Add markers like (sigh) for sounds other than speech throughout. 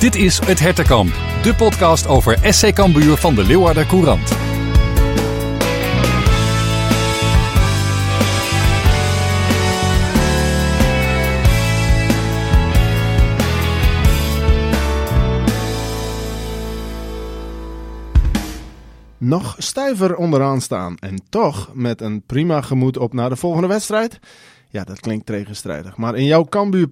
Dit is Het Hertenkamp, de podcast over SC Cambuur van de Leeuwarder Courant. nog stijver onderaan staan en toch met een prima gemoed op naar de volgende wedstrijd? Ja, dat klinkt tegenstrijdig. Maar in jouw Cambuur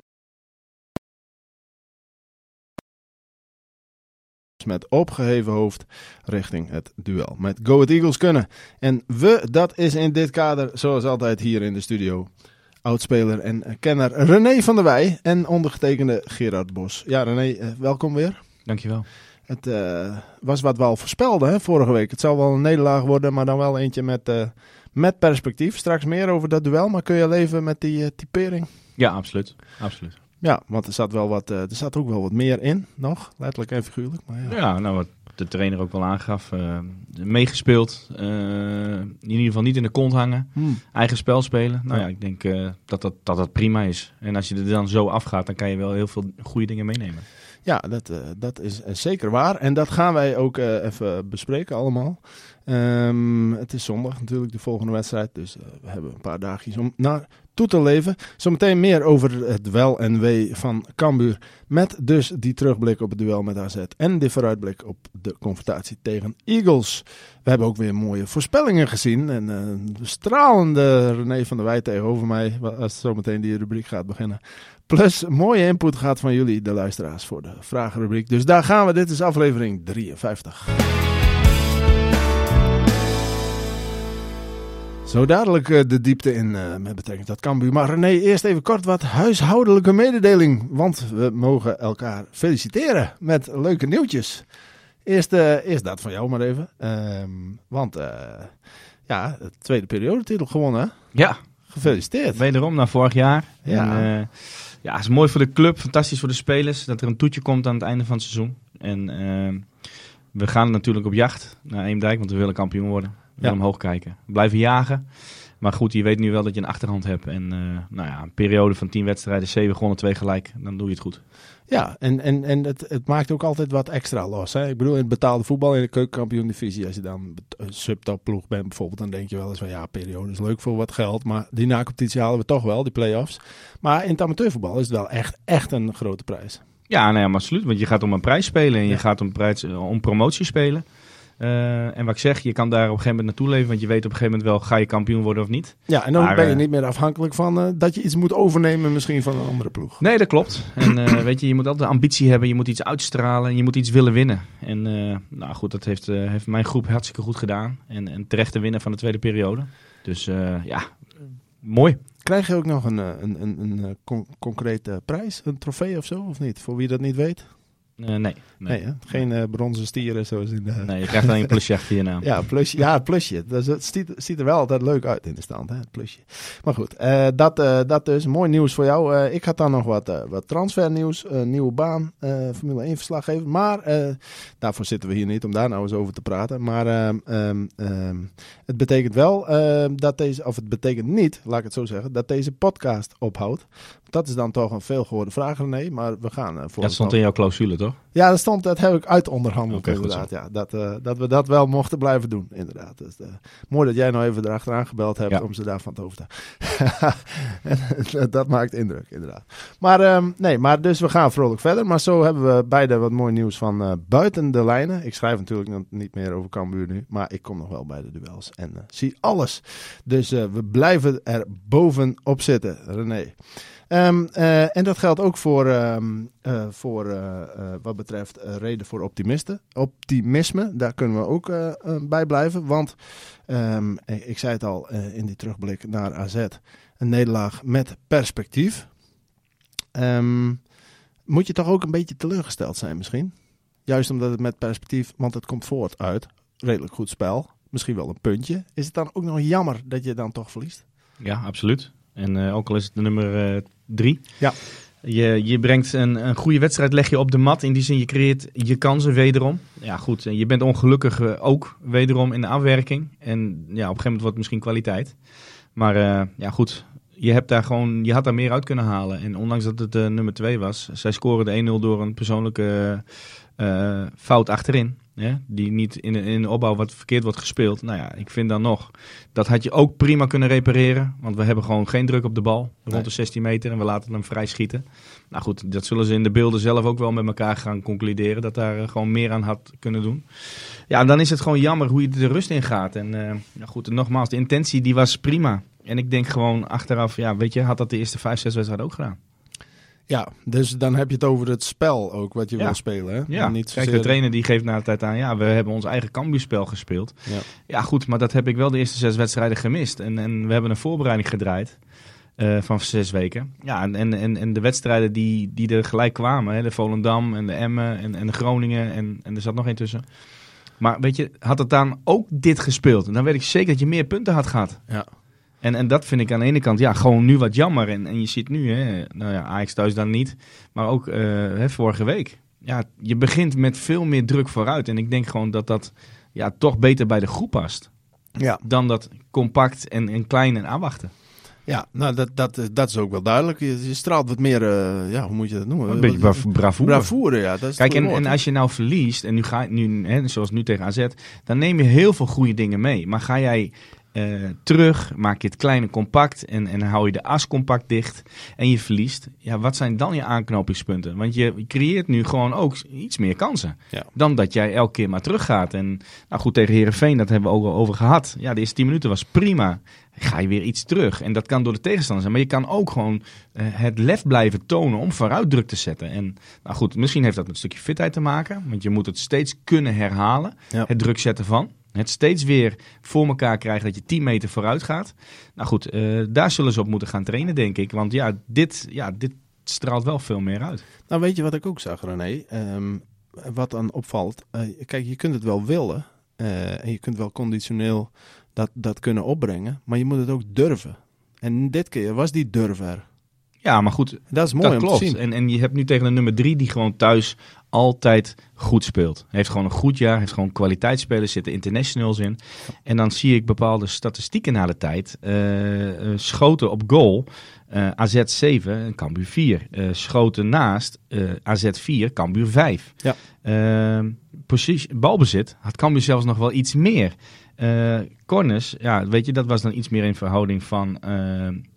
met opgeheven hoofd richting het duel met Go Ahead Eagles kunnen. En we, dat is in dit kader, zoals altijd hier in de studio, oudspeler en kenner René van der Wij en ondergetekende Gerard Bos. Ja, René, eh, welkom weer. Dankjewel. Het uh, was wat we al voorspelden hè, vorige week. Het zal wel een nederlaag worden, maar dan wel eentje met, uh, met perspectief. Straks meer over dat duel, maar kun je leven met die uh, typering? Ja, absoluut. absoluut. Ja, want er zat, wel wat, er zat ook wel wat meer in, nog. Letterlijk en figuurlijk. Maar ja. ja, nou wat de trainer ook wel aangaf. meegespeeld. in ieder geval niet in de kont hangen. Hmm. Eigen spel spelen. Nou ja, ja ik denk dat, dat, dat dat prima is. En als je er dan zo afgaat, dan kan je wel heel veel goede dingen meenemen. Ja, dat, dat is zeker waar. En dat gaan wij ook even bespreken allemaal. Um, het is zondag natuurlijk de volgende wedstrijd. Dus we hebben een paar dagjes om naar toe te leven. Zometeen meer over het wel en wee van Cambuur. Met dus die terugblik op het duel met AZ. En de vooruitblik op de confrontatie tegen Eagles. We hebben ook weer mooie voorspellingen gezien. En de stralende René van der Wij tegenover mij. Als zometeen die rubriek gaat beginnen. Plus mooie input gaat van jullie, de luisteraars, voor de vragenrubriek. Dus daar gaan we. Dit is aflevering 53. Zo dadelijk uh, de diepte in uh, met betrekking tot Cambuur. Maar René, eerst even kort wat huishoudelijke mededeling. Want we mogen elkaar feliciteren met leuke nieuwtjes. Eerst, uh, eerst dat van jou maar even. Um, want ja, de tweede periodetitel gewonnen. Ja. Gefeliciteerd. Wederom naar vorig jaar. Ja. En, ja, het is mooi voor de club, fantastisch voor de spelers dat er een toetje komt aan het einde van het seizoen. En uh, we gaan natuurlijk op jacht naar Eemdijk, want we willen kampioen worden. Willen ja. omhoog kijken. Blijven jagen. Maar goed, je weet nu wel dat je een achterhand hebt. En uh, nou ja, een periode van tien wedstrijden, zeven gewonnen, twee gelijk. Dan doe je het goed. Ja, en, en, en het, het maakt ook altijd wat extra los. Hè? Ik bedoel, in het betaalde voetbal, in de keukenkampioen-divisie, als je dan een subtopploeg bent bijvoorbeeld, dan denk je wel eens van ja, periode is leuk voor wat geld. Maar die na-competitie halen we toch wel, die play-offs. Maar in het amateurvoetbal is het wel echt, echt een grote prijs. Ja, maar absoluut. Want je gaat om een prijs spelen en je gaat om, prijs, om promotie spelen. Uh, en wat ik zeg, je kan daar op een gegeven moment naartoe leven, want je weet op een gegeven moment wel, ga je kampioen worden of niet. Ja, en dan maar, ben je niet meer afhankelijk van uh, dat je iets moet overnemen misschien van een andere ploeg. Nee, dat klopt. En uh, (clears throat) weet je, je moet altijd ambitie hebben, je moet iets uitstralen en je moet iets willen winnen. En nou goed, dat heeft, heeft mijn groep hartstikke goed gedaan. En, en terecht te winnen van de tweede periode. Dus ja, mooi. Krijg je ook nog een, een, een, een con concrete prijs, een trofee of zo, of niet? Voor wie dat niet weet? Nee. Nee, geen uh, bronzen stieren zoals in de... Nee, je krijgt alleen een plusje achter je naam. (laughs) ja, plusje, ja, het plusje. Dus het ziet, ziet, er wel altijd leuk uit in de stand, hè, het plusje. Maar goed, uh, dat, dat dus. Mooi nieuws voor jou. ik had dan nog wat, wat transfernieuws. nieuwe baan, Formule 1 verslaggever. Maar daarvoor zitten we hier niet om daar nou eens over te praten. Maar um, um, het betekent wel dat deze... Of het betekent niet, laat ik het zo zeggen, dat deze podcast ophoudt. Dat is dan toch een veelgehoorde vraag, René. Maar we gaan voor... Dat stond in jouw clausule, toch? Ja, dat stond, dat heb ik uitonderhandeld okay, inderdaad. Ja, dat, uh, dat we dat wel mochten blijven doen, inderdaad. Dus, uh, mooi dat jij nou even erachteraan gebeld hebt ja. om ze daarvan te hoofden. (laughs) dat maakt indruk, inderdaad. Maar um, nee, maar dus we gaan vrolijk verder. Maar zo hebben we beide wat mooi nieuws van uh, buiten de lijnen. Ik schrijf natuurlijk niet meer over Cambuur nu, maar ik kom nog wel bij de duels en zie alles. Dus we blijven er bovenop zitten, René. Um, uh, en dat geldt ook voor, um, uh, voor uh, wat betreft reden voor optimisten. optimisme. Daar kunnen we ook bij blijven. Want um, ik zei het al in die terugblik naar AZ. Een nederlaag met perspectief. moet je toch ook een beetje teleurgesteld zijn misschien? Juist omdat het met perspectief, want het komt voort uit redelijk goed spel. Misschien wel een puntje. Is het dan ook nog jammer dat je dan toch verliest? Ja, absoluut. En ook al is het de nummer drie. Ja. Je, je brengt een, een goede wedstrijd, leg je op de mat. In die zin, je creëert je kansen wederom. Ja, goed. Je bent ongelukkig uh, ook wederom in de afwerking. En ja, op een gegeven moment wordt het misschien kwaliteit. Maar uh, ja, goed. je, hebt daar gewoon, je had daar meer uit kunnen halen. En ondanks dat het uh, nummer 2 was, zij scoren de 1-0 door een persoonlijke uh, fout achterin. Ja, die niet in, in de opbouw wat verkeerd wordt gespeeld. Nou ja, ik vind dan nog, dat had je ook prima kunnen repareren. Want we hebben gewoon geen druk op de bal, rond de 16 meter. En we laten hem vrij schieten. Nou goed, dat zullen ze in de beelden zelf ook wel met elkaar gaan concluderen. Dat daar uh, gewoon meer aan had kunnen doen. Ja, dan is het gewoon jammer hoe je de rust in gaat. En uh, nou goed, nogmaals, de intentie die was prima. En ik denk gewoon achteraf, ja, weet je, had dat de eerste vijf, zes wedstrijden ook gedaan. Ja, dus dan heb je het over het spel ook wat je wil spelen. Hè? Ja, niet kijk, de trainer die geeft na de tijd aan, ja, we hebben ons eigen Cambuurspel gespeeld. Ja. ja, goed, maar dat heb ik wel de eerste zes wedstrijden gemist. En, en we hebben een voorbereiding gedraaid. Uh, van zes weken. Ja, en, en, en de wedstrijden die, die er gelijk kwamen, hè, de Volendam en de Emmen en, en de Groningen en, en er zat nog één tussen. Maar weet je, had het dan ook dit gespeeld, en dan weet ik zeker dat je meer punten had gehad. Ja. En, en dat vind ik aan de ene kant ja, gewoon nu wat jammer. En, en je ziet nu, hè, nou ja, Ajax thuis dan niet, maar ook uh, hè, vorige week. Ja, je begint met veel meer druk vooruit. En ik denk gewoon dat dat ja, toch beter bij de groep past. Ja. Dan dat compact en, en klein en aanwachten. Ja, nou dat, dat, dat is ook wel duidelijk. Je, je straalt wat meer, uh, ja, hoe moet je dat noemen? Een beetje brav bravoure. Bravoure, ja. Dat is Kijk, en, en als je nou verliest, en nu ga je nu, hè, zoals nu tegen AZ, dan neem je heel veel goede dingen mee. Maar ga jij uh, terug, maak je het kleine compact en, en hou je de as compact dicht en je verliest. Ja, wat zijn dan je aanknopingspunten? Want je creëert nu gewoon ook iets meer kansen ja. dan dat jij elke keer maar teruggaat. En nou goed, tegen Herenveen, dat hebben we ook al over gehad. Ja, de eerste 10 minuten was prima. Ga je weer iets terug. En dat kan door de tegenstander zijn. Maar je kan ook gewoon uh, het lef blijven tonen om vooruit druk te zetten. En nou goed, misschien heeft dat met een stukje fitheid te maken. Want je moet het steeds kunnen herhalen. Ja. Het druk zetten van. Het steeds weer voor elkaar krijgen dat je 10 meter vooruit gaat. Nou goed, uh, daar zullen ze op moeten gaan trainen, denk ik. Want ja, dit, ja, dit straalt wel veel meer uit. Nou, weet je wat ik ook zag, René? Um, wat dan opvalt. Uh, kijk, je kunt het wel willen. Uh, en je kunt wel conditioneel dat, dat kunnen opbrengen. Maar je moet het ook durven. En dit keer was die durf er. Ja, maar goed. Dat is mooi dat om klopt. te zien. En, en je hebt nu tegen een nummer drie die gewoon thuis altijd goed speelt. Heeft gewoon een goed jaar, heeft gewoon kwaliteitsspelers, zitten internationals in. En dan zie ik bepaalde statistieken na de tijd. Uh, uh, schoten op goal, uh, AZ 7, Cambuur 4. schoten naast, AZ 4, Cambuur 5. Ja. precies, balbezit had Cambuur zelfs nog wel iets meer. Corners, ja, weet je, dat was dan iets meer in verhouding van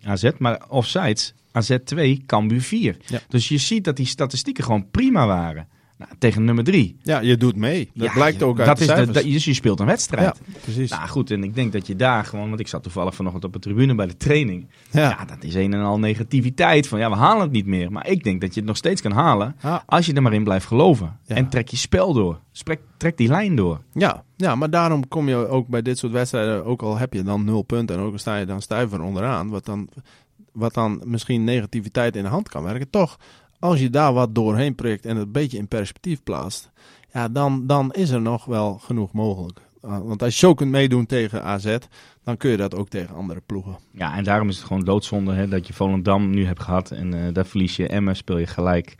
AZ. Maar offsides, AZ 2, Cambuur 4. Ja. Dus je ziet dat die statistieken gewoon prima waren. Nou, tegen nummer 3. Ja, je doet mee. Dat ja, blijkt ook uit dat de is de, Dus je speelt een wedstrijd. Ja, precies. Nou goed, en ik denk dat je daar gewoon... Want ik zat toevallig vanochtend op de tribune bij de training. Ja. Dat is een en al negativiteit. Van ja, we halen het niet meer. Maar ik denk dat je het nog steeds kan halen... Als je er maar in blijft geloven. En trek je spel door. Sprek, trek die lijn door. Ja, ja, maar daarom kom je ook bij dit soort wedstrijden, ook al heb je dan nul punten en ook al sta je dan stuiver onderaan, wat dan, wat dan misschien negativiteit in de hand kan werken, toch, als je daar wat doorheen prikt en het een beetje in perspectief plaatst, ja, dan, dan is er nog wel genoeg mogelijk. Uh, want als je zo kunt meedoen tegen AZ, dan kun je dat ook tegen andere ploegen. Ja, en daarom is het gewoon doodzonde hè, dat je Volendam nu hebt gehad. En uh, daar verlies je. Emmen speel je gelijk.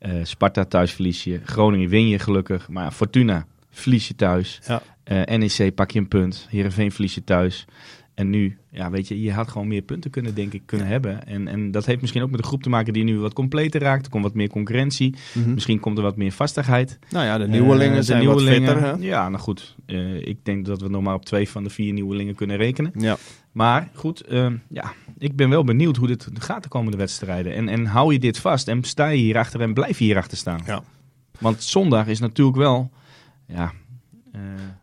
Uh, Sparta thuis verlies je. Groningen win je gelukkig. Maar Fortuna verlies je thuis. Ja. Uh, NEC pak je een punt. Heerenveen verlies je thuis. En nu, ja, weet je, je had gewoon meer punten kunnen, denk ik, kunnen hebben. En, en dat heeft misschien ook met de groep te maken die nu wat completer raakt. Er komt wat meer concurrentie. Mhm. Misschien komt er wat meer vastigheid. Nou ja, de nieuwelingen Uh, de zijn nieuwelingen, wat fitter. Ja, nou goed. Uh, ik denk dat we nog maar op twee van de vier nieuwelingen kunnen rekenen. Ja. Maar goed, uh, ja, ik ben wel benieuwd hoe dit gaat de komende wedstrijden. En, en hou je dit vast en sta je hierachter en blijf je hierachter staan. Ja. Want zondag is natuurlijk wel, ja,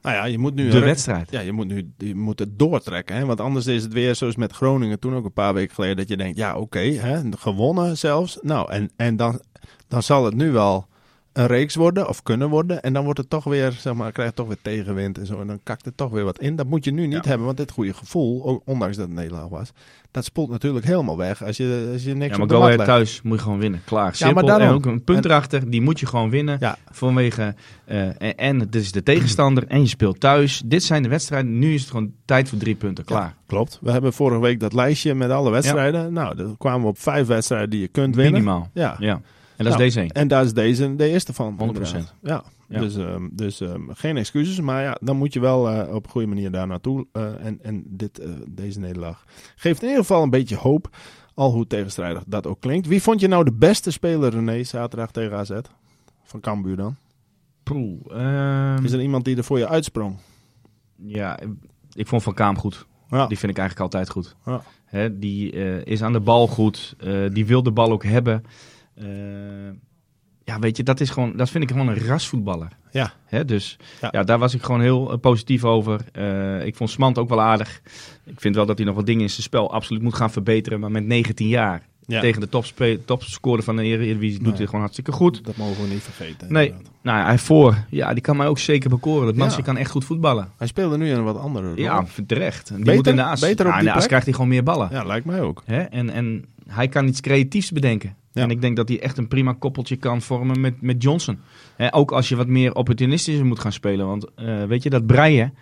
Nou ja, je moet nu de wedstrijd. Ja, je moet nu je moet het doortrekken. Hè? Want anders is het weer zoals met Groningen toen ook een paar weken geleden. Dat je denkt, ja oké, okay, gewonnen zelfs. Nou, en, en dan, dan zal het nu wel een reeks worden of kunnen worden. En dan wordt het toch weer, zeg maar, krijg je toch weer tegenwind en zo. En dan kakt het toch weer wat in. Dat moet je nu niet Ja. hebben, want dit goede gevoel, ook ondanks dat het nederlaag was, dat spoelt natuurlijk helemaal weg als je, als je niks Ja, maar op de thuis moet je gewoon winnen. Klaar. Simpel. maar daarom. En ook een punt En- erachter, die moet je gewoon winnen. Ja. Vanwege, eh, en, en het is de tegenstander en je speelt thuis. Dit zijn de wedstrijden. Nu is het gewoon tijd voor drie punten. Klaar. Klopt. We hebben vorige week dat lijstje met alle wedstrijden. Nou, dan kwamen we op vijf wedstrijden die je kunt winnen. Minimaal. Ja. En dat Nou, is deze een. En daar is deze de eerste van. 100%. inderdaad. Ja, Ja. dus, ehm, dus ehm, geen excuses. Maar ja, dan moet je wel eh, op een goede manier daar naartoe. eh, en en dit, eh, deze nederlaag geeft in ieder geval een beetje hoop. Al hoe tegenstrijdig dat ook klinkt. Wie vond je nou de beste speler, René, zaterdag tegen AZ? Van Cambuur dan? Poeh, ehm, Is er iemand die er voor je uitsprong? Ja, ik vond Van Kaam goed. Ja. Die vind ik eigenlijk altijd goed. Ja. Die is aan de bal goed. die wil de bal ook hebben. Eh, ja, weet je, dat, is gewoon, dat vind ik gewoon een rasvoetballer. Ja. Hè, dus Ja. ja. daar was ik gewoon heel eh, positief over. Eh, ik vond Smant ook wel aardig. Ik vind wel dat hij nog wat dingen in zijn spel absoluut moet gaan verbeteren. Maar met 19 jaar Ja. tegen de topscorer van de Eredivisie doet Nee. hij gewoon hartstikke goed. Dat mogen we niet vergeten. Nee, inderdaad. nou, hij voor. Ja, die kan mij ook zeker bekoren. Dat mansje Ja. kan echt goed voetballen. Hij speelde nu in een wat andere rol. Ja, terecht. Die Beter? moet in de as. Beter op die in de as plek? krijgt hij gewoon meer ballen. Ja, lijkt mij ook. Hè? En, en hij kan iets creatiefs bedenken. Ja. En ik denk dat hij echt een prima koppeltje kan vormen met, met Johnson. Ook als je wat meer opportunistischer moet gaan spelen. Want eh, weet je, dat breien,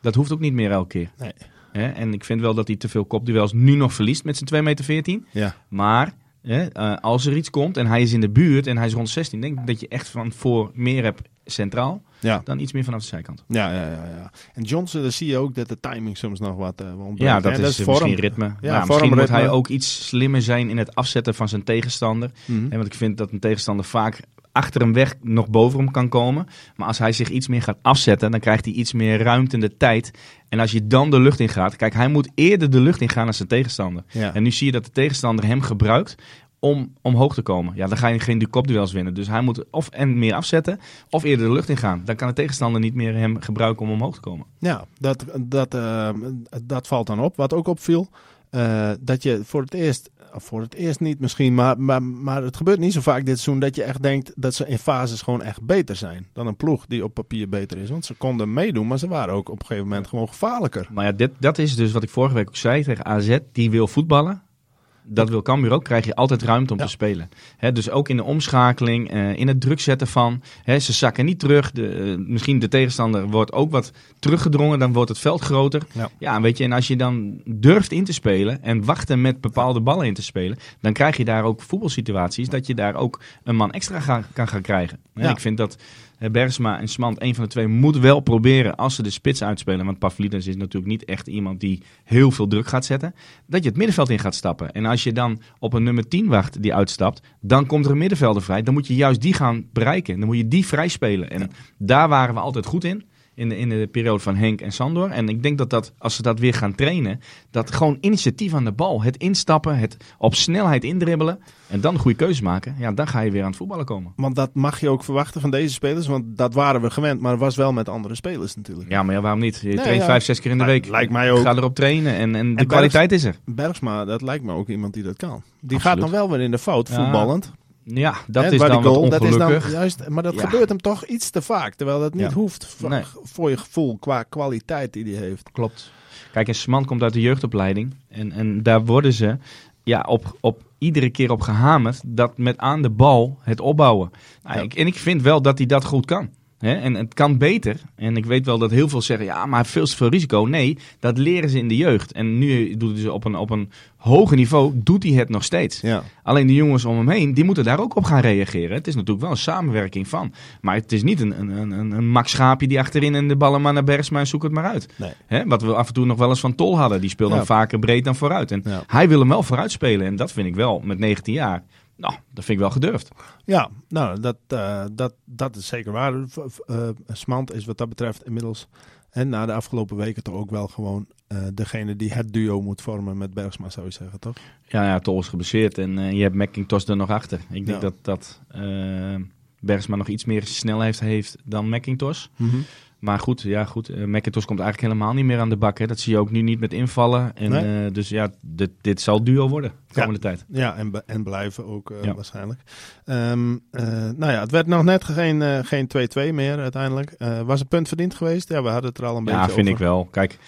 dat hoeft ook niet meer elke keer. Nee. En ik vind wel dat hij te veel kopduels nu nog verliest met zijn 2,14 meter. Ja. Maar eh, als er iets komt en hij is in de buurt en hij is rond 16, denk ik dat je echt van voor meer hebt centraal Ja. dan iets meer vanaf de zijkant. Ja, ja, ja, ja. En Johnson, daar zie je ook dat de timing soms nog wat uh, ontbreekt. Ja, dat, hè? is, vorm. misschien ritme. Ja, vorm, misschien moet hij ook iets slimmer zijn in het afzetten van zijn tegenstander. Mhm. En want ik vind dat een tegenstander vaak achter hem weg nog boven hem kan komen. Maar als hij zich iets meer gaat afzetten, dan krijgt hij iets meer ruimte in de tijd. En als je dan de lucht in gaat, kijk, hij moet eerder de lucht in gaan dan zijn tegenstander. Ja. En nu zie je dat de tegenstander hem gebruikt om omhoog te komen. Ja, dan ga je geen kopduels winnen. Dus hij moet of en meer afzetten, of eerder de lucht in gaan. Dan kan de tegenstander niet meer hem gebruiken om omhoog te komen. Ja, dat, dat, eh, dat valt dan op. Wat ook opviel, eh, dat je voor het eerst, of voor het eerst niet misschien, maar, maar, maar het gebeurt niet zo vaak dit seizoen dat je echt denkt dat ze in fases gewoon echt beter zijn dan een ploeg die op papier beter is. Want ze konden meedoen, maar ze waren ook op een gegeven moment gewoon gevaarlijker. Maar ja, dit, dat is dus wat ik vorige week ook zei tegen AZ. Die wil voetballen. Dat wil Cambuur ook. Krijg je altijd ruimte om Ja. te spelen. Hè, dus ook in de omschakeling, eh, in het druk zetten van. Hè, ze zakken niet terug. De, eh, misschien de tegenstander wordt ook wat teruggedrongen. Dan wordt het veld groter. Ja. Ja, weet je. En als je dan durft in te spelen. En wachten met bepaalde ballen in te spelen. Dan krijg je daar ook voetbalsituaties. Dat je daar ook een man extra gaan, kan gaan krijgen. En Ja. ik vind dat Bergsma en Smant, een van de twee, moet wel proberen als ze de spits uitspelen. Want Pavlidis is natuurlijk niet echt iemand die heel veel druk gaat zetten. Dat je het middenveld in gaat stappen. En als je dan op een nummer 10 wacht die uitstapt, dan komt er een middenvelder vrij. Dan moet je juist die gaan bereiken. Dan moet je die vrij spelen. En daar waren we altijd goed in. In de, in de periode van Henk en Sandor. En ik denk dat, dat als ze dat weer gaan trainen, dat gewoon initiatief aan de bal, het instappen, het op snelheid indribbelen en dan goede keuze maken, ja, dan ga je weer aan het voetballen komen. Want dat mag je ook verwachten van deze spelers, want dat waren we gewend, maar het was wel met andere spelers natuurlijk. Ja, maar ja, waarom niet? Je Nee, traint ja. vijf, zes keer in de week. lijkt mij ook. Ga erop trainen en, en de Bergs- kwaliteit is er. Bergsma, dat lijkt me ook iemand die dat kan. Die Absoluut. gaat dan wel weer in de fout, voetballend. Ja, dat is dan goal, wat dat is dan ongelukkig. juist, maar dat Ja. gebeurt hem toch iets te vaak. Terwijl dat niet Ja. hoeft voor, Nee. voor je gevoel qua kwaliteit die hij heeft. Klopt. Kijk, en Smant komt uit de jeugdopleiding. En, en daar worden ze ja, op, op iedere keer op gehamerd. Dat met aan de bal het opbouwen. Nou, Ja. ik, en ik vind wel dat hij dat goed kan. Hè? En het kan beter. En ik weet wel dat heel veel zeggen, ja, maar veel te veel risico. Nee, dat leren ze in de jeugd. En nu doet hij ze op een, op een hoger niveau, doet hij het nog steeds. Ja. Alleen de jongens om hem heen, die moeten daar ook op gaan reageren. Het is natuurlijk wel een samenwerking van. Maar het is niet een, een, een, een Max Schaapje die achterin en de ballen maar naar Bergsma en zoek het maar uit. Nee. Wat we af en toe nog wel eens van Tol hadden. Die speelde Ja. dan vaker breed dan vooruit. En Ja. hij wil hem wel vooruit spelen. En dat vind ik wel met 19 jaar. Nou, dat vind ik wel gedurfd. Ja, nou, dat, eh, dat, dat is zeker waar. Eh, Smant is wat dat betreft inmiddels, en na de afgelopen weken toch ook wel gewoon eh, degene die het duo moet vormen met Bergsma, zou je zeggen, toch? Ja, ja Tol is geblesseerd en je hebt McIntosh er nog achter. Ik denk Ja. dat, dat Bergsma nog iets meer snelheid heeft dan McIntosh. Maar goed, ja, goed. McIntosh komt eigenlijk helemaal niet meer aan de bak. Hè. Dat zie je ook nu niet met invallen. En, Nee. eh, dus ja, dit, dit zal duo worden de Ja. komende tijd. Ja, en, en blijven ook eh, Ja. waarschijnlijk. Ehm, eh, nou ja, het werd nog net geen eh, geen 2-2 meer uiteindelijk. Was een punt verdiend geweest? Ja, we hadden het er al een beetje Ja, over. vind ik wel. Kijk,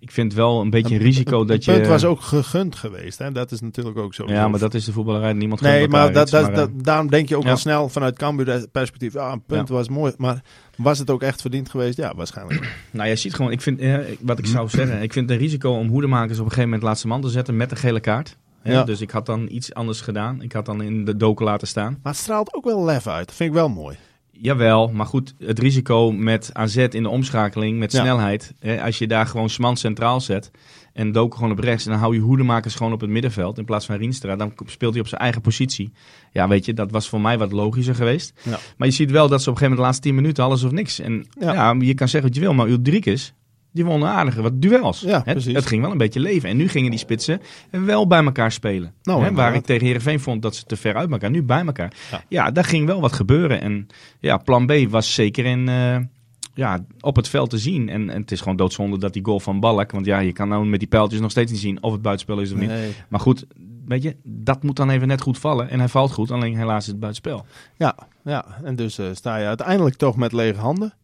ik vind wel een beetje een risico Het dat je... punt was ook gegund geweest, hè? dat is natuurlijk ook zo. Ja, maar dat is de voetballerij. Niemand Nee, maar, dat, iets, dat, maar, dat- eh, daarom denk je ook ja. wel snel vanuit Cambuur perspectief. Ja, een punt Ja. was mooi. Maar was het ook echt verdiend geweest? Ja, waarschijnlijk. (clears throat) Nou, je ziet gewoon, ik vind, eh, wat ik zou (clears throat) zeggen, ik vind het een risico om hoedemakers op een gegeven moment laatste man te zetten met een gele kaart. Hè? Ja. Dus ik had dan iets anders gedaan. Ik had dan in de doken laten staan. Maar het straalt ook wel lef uit. Dat vind ik wel mooi. Jawel, maar goed, het risico met AZ in de omschakeling, met Ja. snelheid. Hè, als je daar gewoon Sman centraal zet en Doken gewoon op rechts... en dan hou je hoedemakers gewoon op het middenveld in plaats van Rienstra... dan speelt hij op zijn eigen positie. Ja, weet je, dat was voor mij wat logischer geweest. Ja. Maar je ziet wel dat ze op een gegeven moment de laatste 10 minuten alles of niks. En Ja. ja, je kan zeggen wat je wil, maar Ulrikes, die won aardige wat duels. Ja. Het ging wel een beetje leven. En nu gingen die spitsen wel bij elkaar spelen. Nou, waar ik tegen Heerenveen vond dat ze te ver uit elkaar. Nu bij elkaar. Ja. Ja, daar ging wel wat gebeuren. En ja, plan B was zeker in, eh, ja, op het veld te zien. En, en het is gewoon doodzonde dat die goal van Balk... want ja, je kan nou met die pijltjes nog steeds niet zien... of het buitenspel is of niet. Nee. Maar goed, weet je, dat moet dan even net goed vallen. En hij valt goed, alleen helaas is het buitenspel. Ja, ja, en dus eh, sta je uiteindelijk toch met lege handen.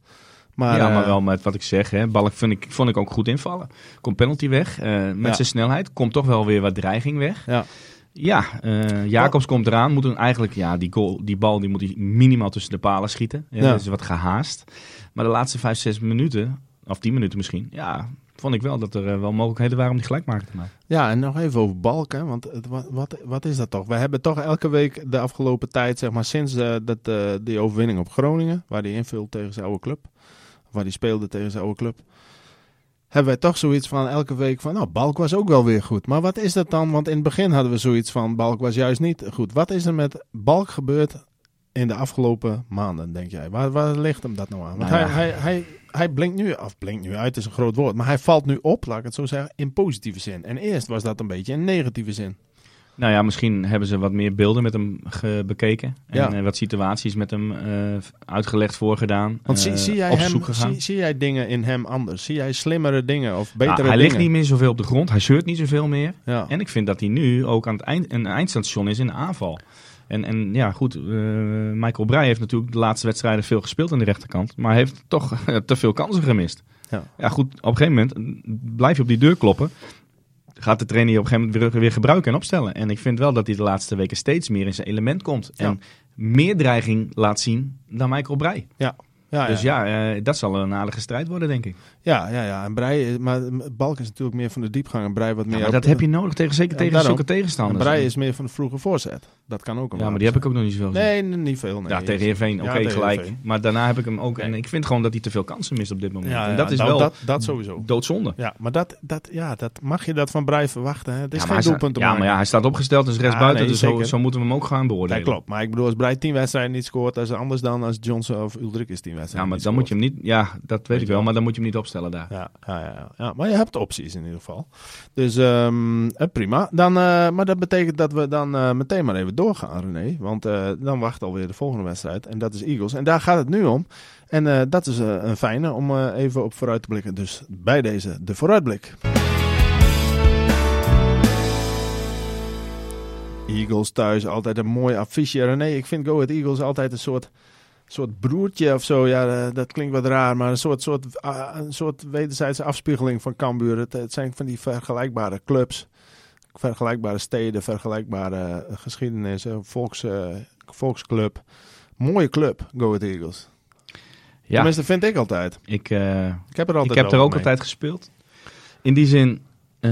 Maar, ja, maar eh, wel met wat ik zeg. Hè. Balk vind ik, vond ik ook goed invallen. Komt penalty weg. eh, met Ja. zijn snelheid komt toch wel weer wat dreiging weg. Ja. Ja, eh, Jacobs komt eraan. Moet hem eigenlijk, ja, die, goal, die bal die moet hij minimaal tussen de palen schieten. Ja, Ja. Dat is wat gehaast. Maar de laatste vijf, zes minuten, of tien minuten misschien, ja, vond ik wel dat er wel mogelijkheden waren om die gelijkmaker te maken. Ja, en nog even over Balken. Want het, wat, wat, wat is dat toch? We hebben toch elke week de afgelopen tijd, zeg maar sinds dat, die overwinning op Groningen, waar hij invult tegen zijn oude club, waar hij speelde tegen zijn oude club, hebben wij toch zoiets van elke week van, nou, Balk was ook wel weer goed. Maar wat is dat dan? Want in het begin hadden we zoiets van, Balk was juist niet goed. Wat is er met Balk gebeurd in de afgelopen maanden, denk jij? Waar, waar ligt hem dat nou aan? Want Nou ja. hij, hij, hij, hij blinkt nu, of blinkt nu uit, is een groot woord, maar hij valt nu op, laat ik het zo zeggen, in positieve zin. En eerst was dat een beetje in negatieve zin. Nou ja, misschien hebben ze wat meer beelden met hem bekeken. En Ja. eh, wat situaties met hem eh, uitgelegd voorgedaan. Want zie, eh, zie, jij hem, zie, zie jij dingen in hem anders? Zie jij slimmere dingen of Nou, betere hij dingen? ligt niet meer zoveel op de grond. Hij zeurt niet zoveel meer. Ja. En ik vind dat hij nu ook aan het eind, een eindstation is in de aanval. En, en ja, goed, Michael Breij heeft natuurlijk de laatste wedstrijden veel gespeeld aan de rechterkant. Maar heeft toch (laughs) te veel kansen gemist. Ja. ja, goed, op een gegeven moment blijf je op die deur kloppen. Gaat de trainer je op een gegeven moment weer, weer gebruiken en opstellen. En ik vind wel dat hij de laatste weken steeds meer in zijn element komt. En meer dreiging laat zien dan Michael Breij. Ja. Ja, Dus ja, ja, eh, dat zal een aardige strijd worden, denk ik. ja, ja, ja. En Breij, maar Balk is natuurlijk meer van de diepgang en Breij wat meer. Ja, maar dat de- heb je nodig tegen, zeker tegen zulke En tegenstanders. Breij is meer van de vroege voorzet. Dat kan ook een ja, maar die heb ik ook nog niet zoveel gezien. Nee, nee, niet veel. Nee. Ja, tegen Heerenveen, oké, Ja, gelijk. Heerenveen. Maar daarna heb ik hem ook... En ik vind gewoon dat hij te veel kansen mist op dit moment. Ja, en ja, dat is nou, wel dat, dat sowieso. doodzonde. Ja, maar dat, dat, ja, dat mag je dat van Breij verwachten. Hè? Het is ja, geen doelpunt ja, maar ja, hij staat opgesteld, dus rechts Ja, buiten. nee, dus zo, zo moeten we hem ook gaan beoordelen. Dat klopt. Maar ik bedoel, als Breij tien wedstrijden niet scoort, dat is anders dan als Johnson of Ulrich tien wedstrijden Ja, maar niet dan moet je hem niet... Ja, dat weet ik wel, maar dan moet je hem niet opstellen daar. Ja, ja, ja, ja. ja, maar je hebt opties in ieder geval. Dus ehm, eh, prima. Dan, eh, maar dat betekent dat we dan eh, meteen maar even doorgaan, René. Want eh, dan wacht alweer de volgende wedstrijd. En dat is Eagles. En daar gaat het nu om. En eh, dat is eh, een fijne om even op vooruit te blikken. Dus bij deze de vooruitblik. Eagles thuis, altijd een mooi affiche. René, ik vind Go Ahead Eagles altijd een soort, soort broertje of zo. Ja, dat klinkt wat raar, maar een soort, soort, ah, een soort wederzijdse afspiegeling van Cambuur. Het zijn van die vergelijkbare clubs, vergelijkbare steden, vergelijkbare eh, geschiedenissen, volks, eh, volksclub. Mooie club, Go Ahead Eagles. Ja, Tenminste, vind ik altijd. ik, eh, Ik heb er altijd ik heb er ook mee. altijd gespeeld. In die zin,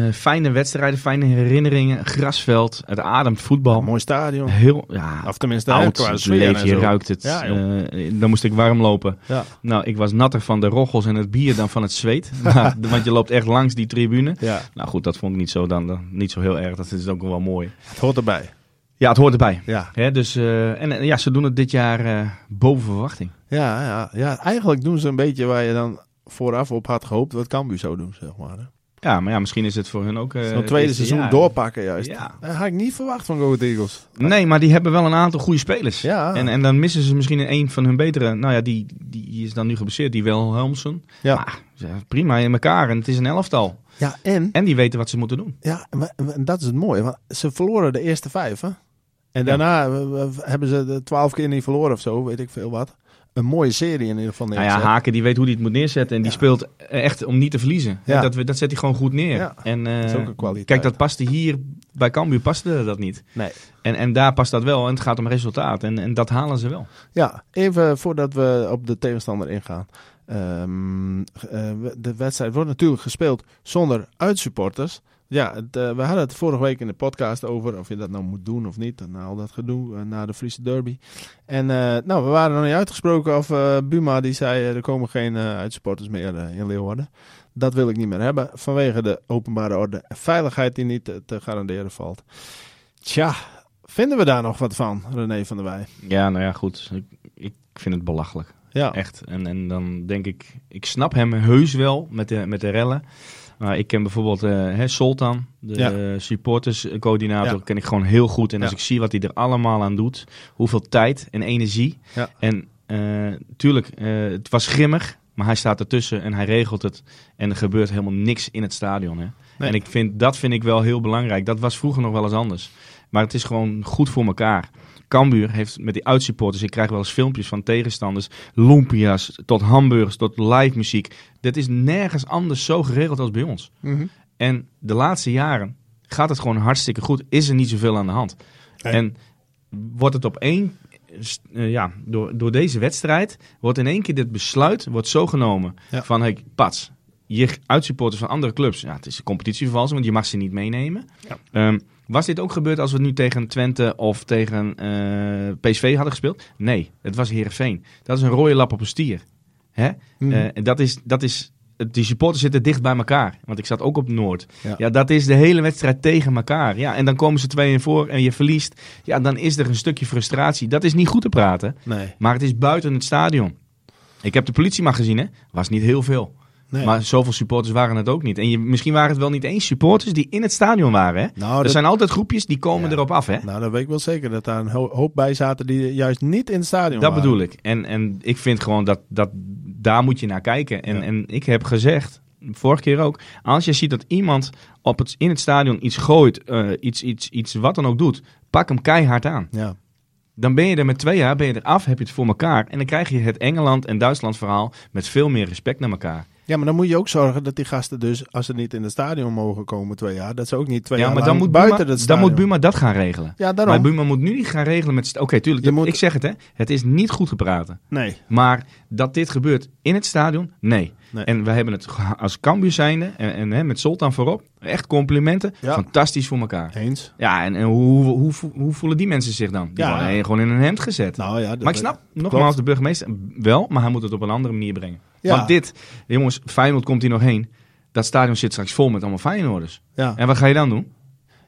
eh, fijne wedstrijden, fijne herinneringen. Grasveld, het ademt voetbal. Mooi stadion. Heel, ja, Of tenminste, oud, qua leef, je zo. ruikt het. Ja. Eh, dan moest ik warm lopen. Ja. Nou, ik was natter van de roggels en het bier dan van het zweet. (laughs) Maar- Want je loopt echt langs die tribune. Nou goed, dat vond ik niet zo, dan, dan, niet zo heel erg. Dat is ook wel mooi. het hoort erbij. Ja, het hoort erbij. Ja. Hè, dus, eh, en ja, ze doen het dit jaar boven verwachting. Ja, ja, ja, eigenlijk doen ze een beetje waar je dan vooraf op had gehoopt wat Cambuur zou doen, zeg maar. hè. Ja, maar ja, misschien is het voor hun ook... eh, Zo'n het tweede seizoen jaar. doorpakken juist. Ja. Dat had ik niet verwacht van Go Ahead Eagles. Nee, maar die hebben wel een aantal goede spelers. Ja. En, en dan missen ze misschien een van hun betere... Nou ja, die, die is dan nu geblesseerd, die Wilhelmsen. Ja. Maar, ja, prima in elkaar en het is een elftal. Ja, en, En die weten wat ze moeten doen. ja, en dat is het mooie. Want ze verloren de eerste vijf, hè? En daarna eh, we- hebben ze de twaalf keer niet verloren of zo, weet ik veel wat. Een mooie serie in ieder geval Nou ja. Haken die weet hoe hij het moet neerzetten. En die Ja. speelt echt om niet te verliezen. Ja. Dat, dat zet hij gewoon goed neer. Ja. En, eh, Dat is ook een kwaliteit. Kijk, dat paste hier bij Cambuur paste dat niet. Nee. En, en daar past dat wel. En het gaat om resultaat. En, en dat halen ze wel. Ja, even voordat we op de tegenstander ingaan. Ehm, eh, de wedstrijd wordt natuurlijk gespeeld zonder uitsupporters. Ja, het, eh, we hadden het vorige week in de podcast over of je dat nou moet doen of niet. Na al dat gedoe, uh, na de Friese derby. En uh, nou, we waren nog niet uitgesproken of Buma die zei er komen geen uitsupporters meer in Leeuwarden. Dat wil ik niet meer hebben vanwege de openbare orde en veiligheid die niet te garanderen valt. Tja, vinden we daar nog wat van, René van der Wij? Ja, nou ja, goed. Ik, ik vind het belachelijk. Ja. Echt. En, en dan denk ik, ik snap hem heus wel met de, met de rellen. Maar ik ken bijvoorbeeld uh, Soltan, de ja. supporterscoördinator, ken ik gewoon heel goed. En als ik zie wat hij er allemaal aan doet, hoeveel tijd en energie. En uh, tuurlijk, uh, het was grimmig, maar hij staat ertussen en hij regelt het. En er gebeurt helemaal niks in het stadion. Hè? En ik vind, dat vind ik wel heel belangrijk. Dat was vroeger nog wel eens anders. Maar het is gewoon goed voor elkaar. Cambuur heeft met die uitsupporters, ik krijg wel eens filmpjes van tegenstanders, lumpia's, tot hamburgers, tot live muziek. Dat is nergens anders zo geregeld als bij ons. Mhm. En de laatste jaren gaat het gewoon hartstikke goed. Is er niet zoveel aan de hand. En wordt het op één, uh, ja, door, door deze wedstrijd, wordt in één keer dit besluit wordt zo genomen van, hey, pats, je uitsupporters van andere clubs, ja, het is een competitievervalsing, want je mag ze niet meenemen. Ja. Ehm, was dit ook gebeurd als we nu tegen Twente of tegen uh, eh, PSV hadden gespeeld? Nee, het was Heerenveen. Dat is een rode lap op een stier. Hè? Mm. Uh, dat is, dat is, die supporters zitten dicht bij elkaar. Want ik zat ook op Noord. Ja. ja. dat is de hele wedstrijd tegen elkaar. Ja, en dan komen ze twee in voor en je verliest. Ja, dan is er een stukje frustratie. Dat is niet goed te praten. Nee. Maar het is buiten het stadion. Ik heb de politie maar gezien, hè. Was niet heel veel. Maar zoveel supporters waren het ook niet. En je, misschien waren het wel niet eens supporters die in het stadion waren. Hè? Nou, er zijn altijd groepjes die komen erop af. Hè? Nou, dat weet ik wel zeker. Dat daar een hoop bij zaten die juist niet in het stadion dat waren. Dat bedoel ik. En, en ik vind gewoon dat, dat daar moet je naar kijken. En, en ik heb gezegd, vorige keer ook, als je ziet dat iemand op het, in het stadion iets gooit, uh, iets, iets, iets wat dan ook doet, pak hem keihard aan. Ja. Dan ben je er met twee jaar ben je er af, heb je het voor elkaar. En dan krijg je het Engeland en Duitsland verhaal met veel meer respect naar elkaar. Ja, maar dan moet je ook zorgen dat die gasten dus, als ze niet in het stadion mogen komen twee jaar, dat ze ook niet twee ja, jaar maar dan moet buiten Buma, het stadion... Dan moet Buma dat gaan regelen. Ja, daarom. Maar Buma moet nu niet gaan regelen met... Oké, tuurlijk, moet... ik zeg het hè, het is niet goed te praten. Nee. Maar dat dit gebeurt in het stadion, nee. nee. En we hebben het als Cambuur zijnde, en, en hè, met Soltan voorop, echt complimenten, fantastisch voor elkaar. Eens. Ja, en, en hoe, hoe, hoe, voelen die mensen zich dan? Die ja. worden gewoon in een hemd gezet. Nou, ja, maar ik snap, nogmaals, de burgemeester wel, maar hij moet het op een andere manier brengen. Ja. Want dit, jongens, Feyenoord komt hier nog heen. Dat stadion zit straks vol met allemaal Feyenoorders. Ja. En wat ga je dan doen?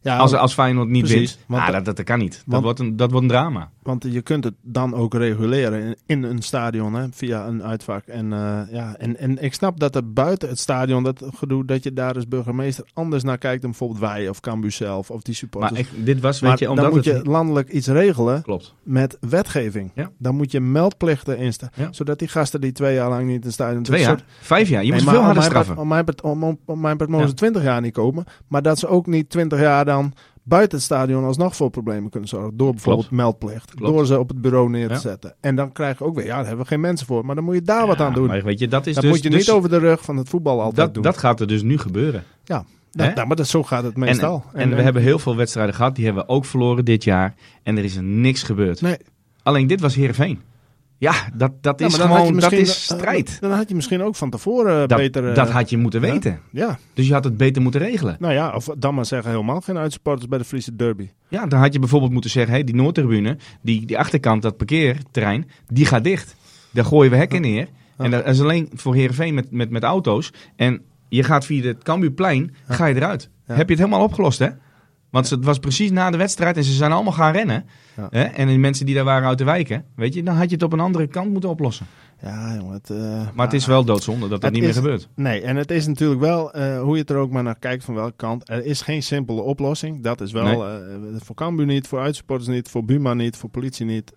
Ja, als, als Feyenoord niet precies, wint, ah, dat, dat, kan niet. dat, wordt een, dat wordt een drama. Want je kunt het dan ook reguleren in, in een stadion hè, via een uitvak. En, uh, ja, en, en ik snap dat er buiten het stadion, dat gedoe, dat je daar als burgemeester anders naar kijkt dan bijvoorbeeld wij of Cambuur zelf of die supporters. Maar ik, dit was, weet maar je, omdat dan moet je landelijk iets regelen Klopt. met wetgeving. Ja. Dan moet je meldplichten instellen, ja. zodat die gasten die twee jaar lang niet in het stadion... Twee jaar? Vijf jaar? Je moet veel harder straffen. Om mijn part, om, om, om mijn part mogen ze twintig jaar niet komen, maar dat ze ook niet twintig jaar dan buiten het stadion alsnog voor problemen kunnen zorgen. Door bijvoorbeeld meldplicht. Door ze op het bureau neer te zetten. En dan krijg je ook weer, ja, daar hebben we geen mensen voor. Maar dan moet je daar wat aan doen. Maar weet je, dat is dat dus, moet je dus, niet over de rug van het voetbal altijd dat, doen. Dat gaat er dus nu gebeuren. Ja, nou, maar dat, zo gaat het meestal. En, en, we hebben heel veel wedstrijden gehad. Die hebben we ook verloren dit jaar. En er is er niks gebeurd. Nee. Alleen dit was Heerenveen. Ja, dat, dat is gewoon dat is strijd. dan had je misschien ook van tevoren dat, beter... Dat had je moeten weten. Ja. Dus je had het beter moeten regelen. Nou ja, of dan maar zeggen helemaal geen uitsupporters bij de Friese derby. Ja, dan had je bijvoorbeeld moeten zeggen... Hey, die Noordtribune, die, die achterkant, dat parkeerterrein, die gaat dicht. Daar gooien we hekken neer. En dat is alleen voor Heerenveen met, met, met auto's. En je gaat via het Cambuurplein, ga je eruit. Heb je het helemaal opgelost, hè? Want het was precies na de wedstrijd en ze zijn allemaal gaan rennen. Hè? En die mensen die daar waren uit de wijken, weet je, dan had je het op een andere kant moeten oplossen. Ja, jongen. Het, uh, maar, het is wel doodzonde dat dat niet meer gebeurt. Nee, en het is natuurlijk wel, uh, hoe je er ook maar naar kijkt van welke kant, er is geen simpele oplossing. Dat is wel nee. uh, voor Cambuur niet, voor uitsupporters niet, voor Buma niet, voor politie niet.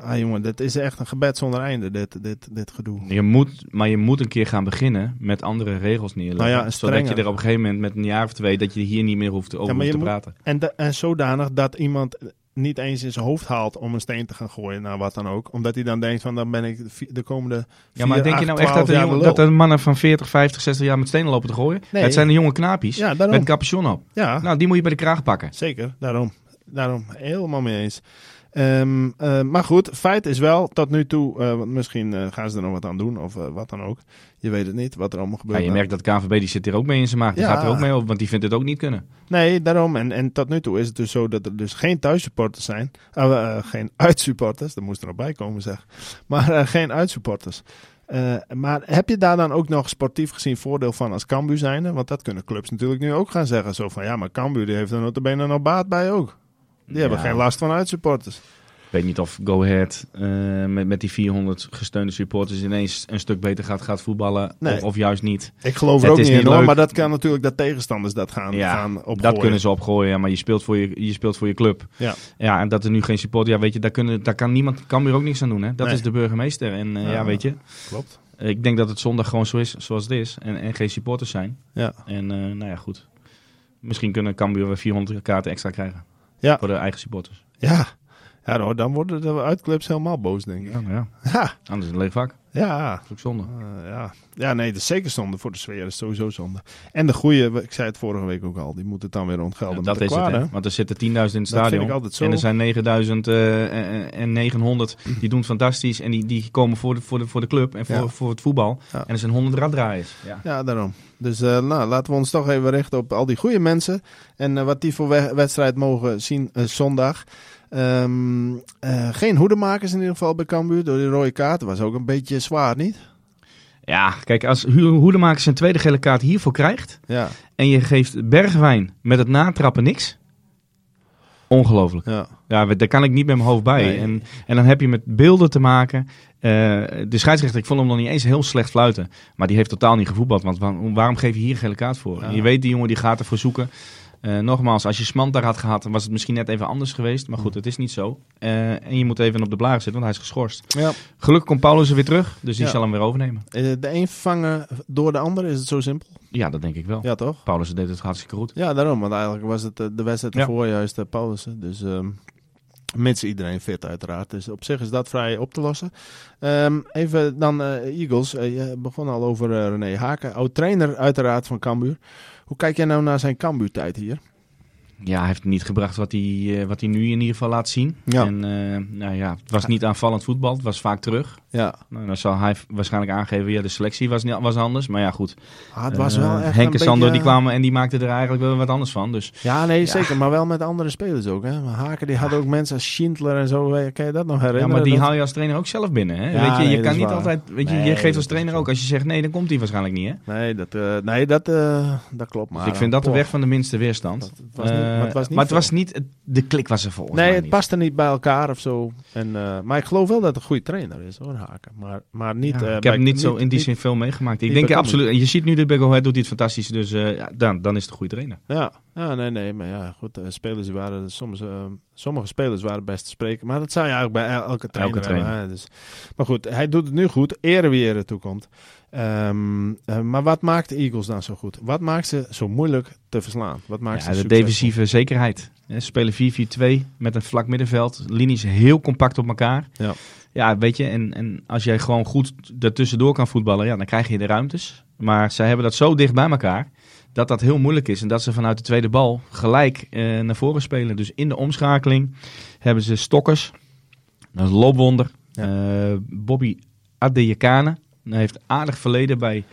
Ah jongen, dit is echt een gebed zonder einde, dit, dit, dit gedoe. Je moet, maar je moet een keer gaan beginnen met andere regels neerleggen. Nou ja, zodat je er op een gegeven moment met een jaar of twee, dat je hier niet meer hoeft over te praten. En, de, en zodanig dat iemand niet eens in zijn hoofd haalt om een steen te gaan gooien naar wat dan ook. Omdat hij dan denkt van dan ben ik de komende Ja, maar denk je nou echt dat er, jongen, dat er mannen van 40, 50, 60 jaar met stenen lopen te gooien? Nee. Het zijn de jonge knaapjes ja, met capuchon op. Ja. Nou, die moet je bij de kraag pakken. Zeker, daarom. Daarom, helemaal mee eens. Ehm, eh, maar goed, feit is wel, tot nu toe, eh, want misschien eh, gaan ze er nog wat aan doen of wat dan ook. Je weet het niet, wat er allemaal Ja, gebeurt. je merkt dat KVB die zit er ook mee in zijn maag. Die Ja. gaat er ook mee op, want die vindt het ook niet kunnen. Nee, daarom. En, en tot nu toe is het dus zo dat er dus geen thuissupporters zijn. Uh, geen (laughs) uitsupporters, er moest er nog bij komen zeg. Maar geen uitsupporters. Uh, maar heb je daar dan ook nog sportief gezien voordeel van als Cambuur zijnde? Want dat kunnen clubs natuurlijk nu ook gaan zeggen. Zo van, ja, maar Cambuur die heeft er notabene nog baat bij ook. Die ja. hebben geen last van uitsupporters. Ik weet niet of Go Ahead uh, met, met die 400 gesteunde supporters ineens een stuk beter gaat, gaat voetballen. Nee. Of, of, juist niet. Ik geloof er Het ook niet in hoor, maar dat kan natuurlijk dat tegenstanders dat gaan, Ja, gaan opgooien. Dat kunnen ze opgooien, ja, maar je speelt voor je, je, speelt voor je club. Ja. ja, en dat er nu geen support, ja, weet je, daar, kunnen, daar kan niemand, kan weer ook niks aan doen. Hè? Dat Nee. is de burgemeester. En uh, ja, ja, weet je. Klopt. Ik denk dat het zondag gewoon zo is zoals het is. En, en geen supporters zijn. Ja. En uh, nou ja, goed. Misschien kunnen Cambuur weer 400 kaarten extra krijgen. Ja. Voor de eigen supporters. Ja. Ja, dan worden de uitclubs helemaal boos, denk ik. Ja, ja. ja. Anders is het een leeg vak. Ja. Dat is ook zonde. Uh, ja. ja, nee, dat is zeker zonde. Voor de sfeer is sowieso zonde. En de goede, ik zei het vorige week ook al, die moet het dan weer ontgelden. Ja, dat is het, hè? Want er zitten 10.000 in het dat stadion. En er zijn 9000 uh, en 900 die doen het fantastisch. En die, die komen voor de, voor, de, voor de club en voor, Ja. voor het voetbal. Ja. En er zijn 100 raddraaiers. Ja. Ja, daarom. Dus uh, nou, laten we ons toch even richten op al die goede mensen. En wat die voor we wedstrijd mogen zien zondag. Um, geen hoedemakers in ieder geval bij Cambuur. Door die rode kaart. Was ook een beetje zwaar, niet? Ja, kijk, als Hoedemakers zijn tweede gele kaart hiervoor krijgt... Ja. en je geeft Bergwijn met het natrappen niks... Ongelooflijk. Ja. ja, daar kan ik niet met mijn hoofd bij. Nee. En, en dan heb je met beelden te maken. Uh, de scheidsrechter, ik vond hem nog niet eens heel slecht fluiten. Maar die heeft totaal niet gevoetbald. Want waarom, waarom geef je hier een gele kaart voor? Ja. Je weet, die jongen die gaat ervoor zoeken. Uh, nogmaals, als je Smant daar had gehad, dan was het misschien net even anders geweest. Maar goed, het is niet zo. Uh, en je moet even op de blaren zitten, want hij is geschorst. Ja. Gelukkig komt Paulus er weer terug, dus die Ja. zal hem weer overnemen. De een vervangen door de ander, is het zo simpel? Ja, dat denk ik wel. Ja, toch? Paulus deed het hartstikke goed. Ja, daarom. Want eigenlijk was het de wedstrijd Ja. ervoor juist uh, Paulussen. Dus um, mits iedereen fit uiteraard. Dus op zich is dat vrij op te lossen. Um, even dan uh, Eagles. je begon al over René Haken. Oud-trainer uiteraard van Cambuur. Hoe kijk jij nou naar zijn Cambuur-tijd hier? Ja, hij heeft niet gebracht wat hij, uh, wat hij nu in ieder geval laat zien. Ja. En uh, nou ja, het was niet aanvallend voetbal, het was vaak terug. Ja. Nou, dan zal hij waarschijnlijk aangeven, ja, de selectie was, niet, was anders. Maar ja, goed. Ah, het was wel uh, echt Henk en Sander beetje... die kwamen en die maakten er eigenlijk wel wat anders van. Dus. Ja, nee, ja. zeker. Maar wel met andere spelers ook. Hè? Maar Haken die had ook mensen als Schindler en zo. Kan je dat nog herinneren? Ja, maar die dat... haal je als trainer ook zelf binnen. Hè? Ja, weet je, je nee, kan niet waar. altijd. Weet je, nee, je geeft als trainer ook. Als je zegt nee, dan komt hij waarschijnlijk niet. Hè? Nee, dat, uh, nee, dat, uh, dat klopt. Maar, dus ik vind dat de weg van de minste weerstand. Dat, het was niet, uh, maar het was niet, maar het was niet de klik was er volgens nee, mij het paste niet bij elkaar of zo. En, uh, maar ik geloof wel dat het een goede trainer is hoor, Haken. Maar, maar niet. Ja, uh, ik heb hem niet zo in die zin veel meegemaakt. Ik denk absoluut. En je ziet nu de Go Ahead doet hij het fantastisch. Dus uh, ja, dan, dan is het een goede trainer. Ja, ja nee, nee. Maar ja, goed. Uh, spelers waren soms. Sommige spelers waren best te spreken. Maar dat zou je eigenlijk bij elke trainer, elke trainer. hebben. Dus, maar goed, hij doet het nu goed. Ere wie ere toekomt. Um, uh, maar wat maakt de Eagles dan zo goed? Wat maakt ze zo moeilijk te verslaan? Wat maakt ja, ze de defensieve zekerheid. Ze spelen 4-4-2 met een vlak middenveld. Linies heel compact op elkaar. Ja, ja weet je. En, en als jij gewoon goed ertussendoor kan voetballen, ja, dan krijg je de ruimtes. Maar zij hebben dat zo dicht bij elkaar dat dat heel moeilijk is. En dat ze vanuit de tweede bal gelijk uh, naar voren spelen. Dus in de omschakeling hebben ze stokkers. Dat is. Ja. Uh, Bobby Adeyekane. Hij heeft aardig verleden bij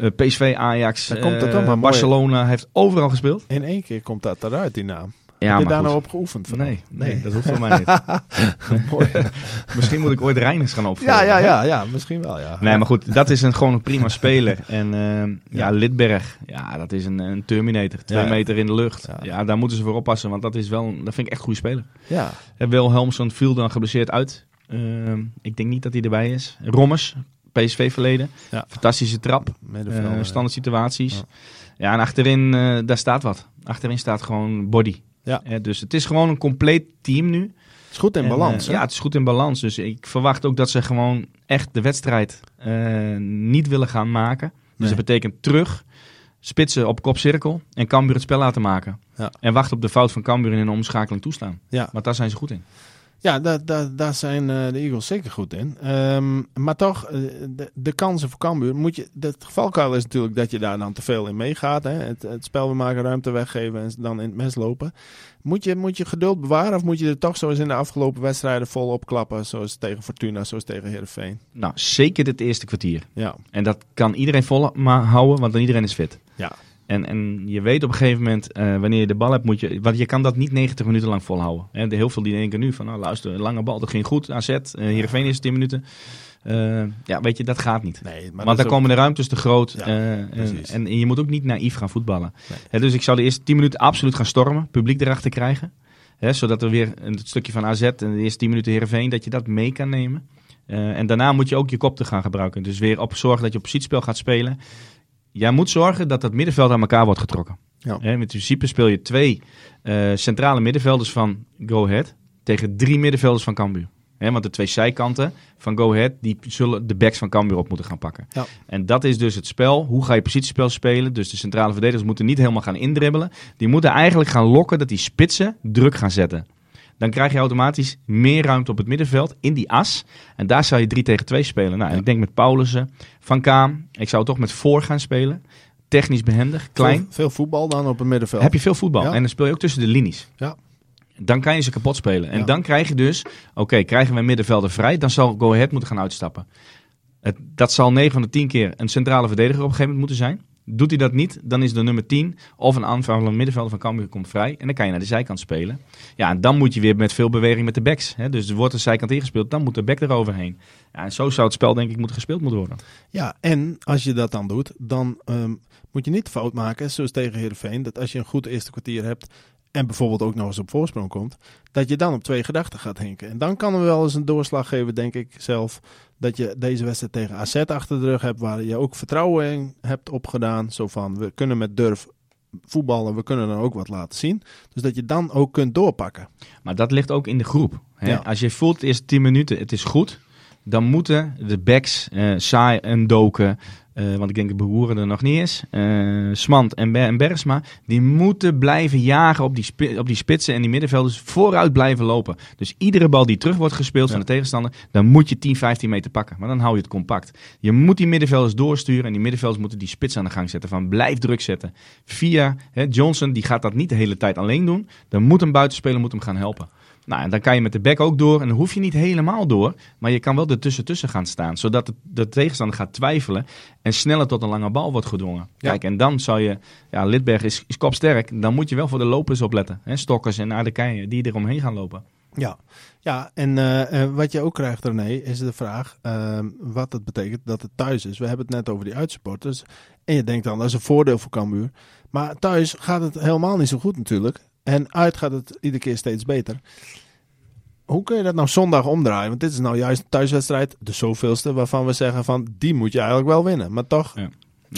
uh, PSV, Ajax, komt Barcelona. Heeft overal gespeeld. In één keer komt dat eruit, die naam. Ja, Heb je daar goed. nou op geoefend? Nee, nee, dat hoeft voor mij niet. (laughs) Misschien moet ik ooit Reiners gaan opvolgen. Ja, ja, ja, ja, misschien wel, ja. Nee, maar goed, dat is een, gewoon een prima (laughs) speler. En uh, ja. ja, Lidberg, ja, dat is een, een Terminator. Twee ja. meter in de lucht. Ja. Ja. daar moeten ze voor oppassen, want dat is wel, dat vind ik echt een goede speler. Ja. Wilhelmsson viel dan geblesseerd uit. Uh, ik denk niet dat hij erbij is. Rommers, PSV verleden. Ja. Fantastische trap. Uh, standaard situaties. Ja. en achterin, uh, daar staat wat. Achterin staat gewoon body. Ja. Uh, dus het is gewoon een compleet team nu. Het is goed in en, balans. ja, het is goed in balans. Dus ik verwacht ook dat ze gewoon echt de wedstrijd niet willen gaan maken. Dus nee. dat betekent terug, spitsen op kopcirkel en Cambuur het spel laten maken. Ja. En wachten op de fout van Cambuur in een omschakeling toestaan. Ja. Want daar zijn ze goed in. Ja, daar, daar, daar zijn eh, de Eagles zeker goed in. Ehm, maar toch, eh, de, de kansen voor Cambuur, moet je, het gevalkuil is natuurlijk dat je daar dan te veel in meegaat. Hè? Het, het spel we maken, ruimte weggeven en dan in het mes lopen. Moet je, moet je geduld bewaren of moet je er toch zoals in de afgelopen wedstrijden vol opklappen, zoals tegen Fortuna, zoals tegen Heerenveen? Nou, zeker het eerste kwartier. Ja, En dat kan iedereen vol houden, want dan iedereen is fit. ja. En, en je weet op een gegeven moment, eh, wanneer je de bal hebt, moet je... Want je kan dat niet 90 minuten lang volhouden. Hè, de heel veel die denken nu van, nou luister, lange bal, dat ging goed. AZ, uh, Heerenveen is 10 minuten. Eh, ja, weet je, dat gaat niet. Nee, maar Want dan ook- komen de ruimtes te groot. Ja, eh, en, en, je moet ook niet naïef gaan voetballen. Nee. Dus ik zou de eerste 10 minuten absoluut gaan stormen. Publiek erachter krijgen. Hè, zodat er weer een stukje van AZ en de eerste 10 minuten Heerenveen, dat je dat mee kan nemen. Eh, en daarna moet je ook je kop te gaan gebruiken. Dus weer op zorgen dat je op positiespel gaat spelen. Jij moet zorgen dat dat middenveld aan elkaar wordt getrokken. Ja. Hè, in principe speel je twee eh, centrale middenvelders van Go Ahead tegen drie middenvelders van Cambuur. Want de twee zijkanten van Go Ahead, die zullen de backs van Cambuur op moeten gaan pakken. Ja. En dat is dus het spel. Hoe ga je positiespel spelen? Dus de centrale verdedigers moeten niet helemaal gaan indribbelen. Die moeten eigenlijk gaan lokken dat die spitsen druk gaan zetten. Dan krijg je automatisch meer ruimte op het middenveld in die as. En daar zou je 3 tegen 2 spelen. Nou, en ik denk met Paulussen, Van Kaam. Ik zou toch met voor gaan spelen. Technisch behendig, klein. Veel, veel voetbal dan op het middenveld. Heb je veel voetbal. Ja. En dan speel je ook tussen de linies. Ja. Dan kan je ze kapot spelen. En Ja. dan krijg je dus, oké, krijgen we middenvelden vrij, dan zal Go Ahead moeten gaan uitstappen. Het, dat zal 9 van de 10 keer een centrale verdediger op een gegeven moment moeten zijn. Doet hij dat niet, dan is de nummer 10 of een aanvallende middenvelder van Cambuur komt vrij. En dan kan je naar de zijkant spelen. Ja, en dan moet je weer met veel beweging met de backs. Hè? Dus wordt de zijkant ingespeeld, dan moet de back eroverheen. Ja, en zo zou het spel denk ik moeten gespeeld moeten worden. Ja, en als je dat dan doet, dan ehm, moet je niet fout maken, zoals tegen Heerenveen, dat als je een goed eerste kwartier hebt en bijvoorbeeld ook nog eens op voorsprong komt, dat je dan op twee gedachten gaat hinken. En dan kan er wel eens een doorslag geven, denk ik zelf, dat je deze wedstrijd tegen AZ achter de rug hebt, waar je ook vertrouwen in hebt opgedaan. Zo van, we kunnen met durf voetballen, we kunnen dan ook wat laten zien. Dus dat je dan ook kunt doorpakken. Maar dat ligt ook in de groep. Hè? Ja. Als je voelt, eerste 10 minuten, het is goed. Dan moeten de backs, eh Saai en Doken, eh, want ik denk dat Behoeren er nog niet is, eh, Smant en, Ber en Bergsma, die moeten blijven jagen op die, op die spitsen en die middenvelders vooruit blijven lopen. Dus iedere bal die terug wordt gespeeld Ja. van de tegenstander, dan moet je 10, 15 meter pakken. Maar dan hou je het compact. Je moet die middenvelders doorsturen en die middenvelders moeten die spits aan de gang zetten. Van blijf druk zetten. Via hè, Johnson, die gaat dat niet de hele tijd alleen doen. Dan moet een buitenspeler moet hem gaan helpen. Nou, en dan kan je met de back ook door. En dan hoef je niet helemaal door. Maar je kan wel er tussen tussen gaan staan. Zodat de, de tegenstander gaat twijfelen. En sneller tot een lange bal wordt gedwongen. Ja. Kijk, en dan zou je... Ja, Lidberg is, is kopsterk. Dan moet je wel voor de lopers opletten. Hè? Stokkers en aardekeien die eromheen gaan lopen. Ja, ja en eh, eh, wat je ook krijgt, René, is de vraag ehm, wat het betekent dat het thuis is. We hebben het net over die uitsupporters. En je denkt dan, dat is een voordeel voor Cambuur. Maar thuis gaat het helemaal niet zo goed natuurlijk. En uit gaat het iedere keer steeds beter. Hoe kun je dat nou zondag omdraaien? Want dit is nou juist een thuiswedstrijd, de zoveelste, waarvan we zeggen van, die moet je eigenlijk wel winnen. Maar toch, Nou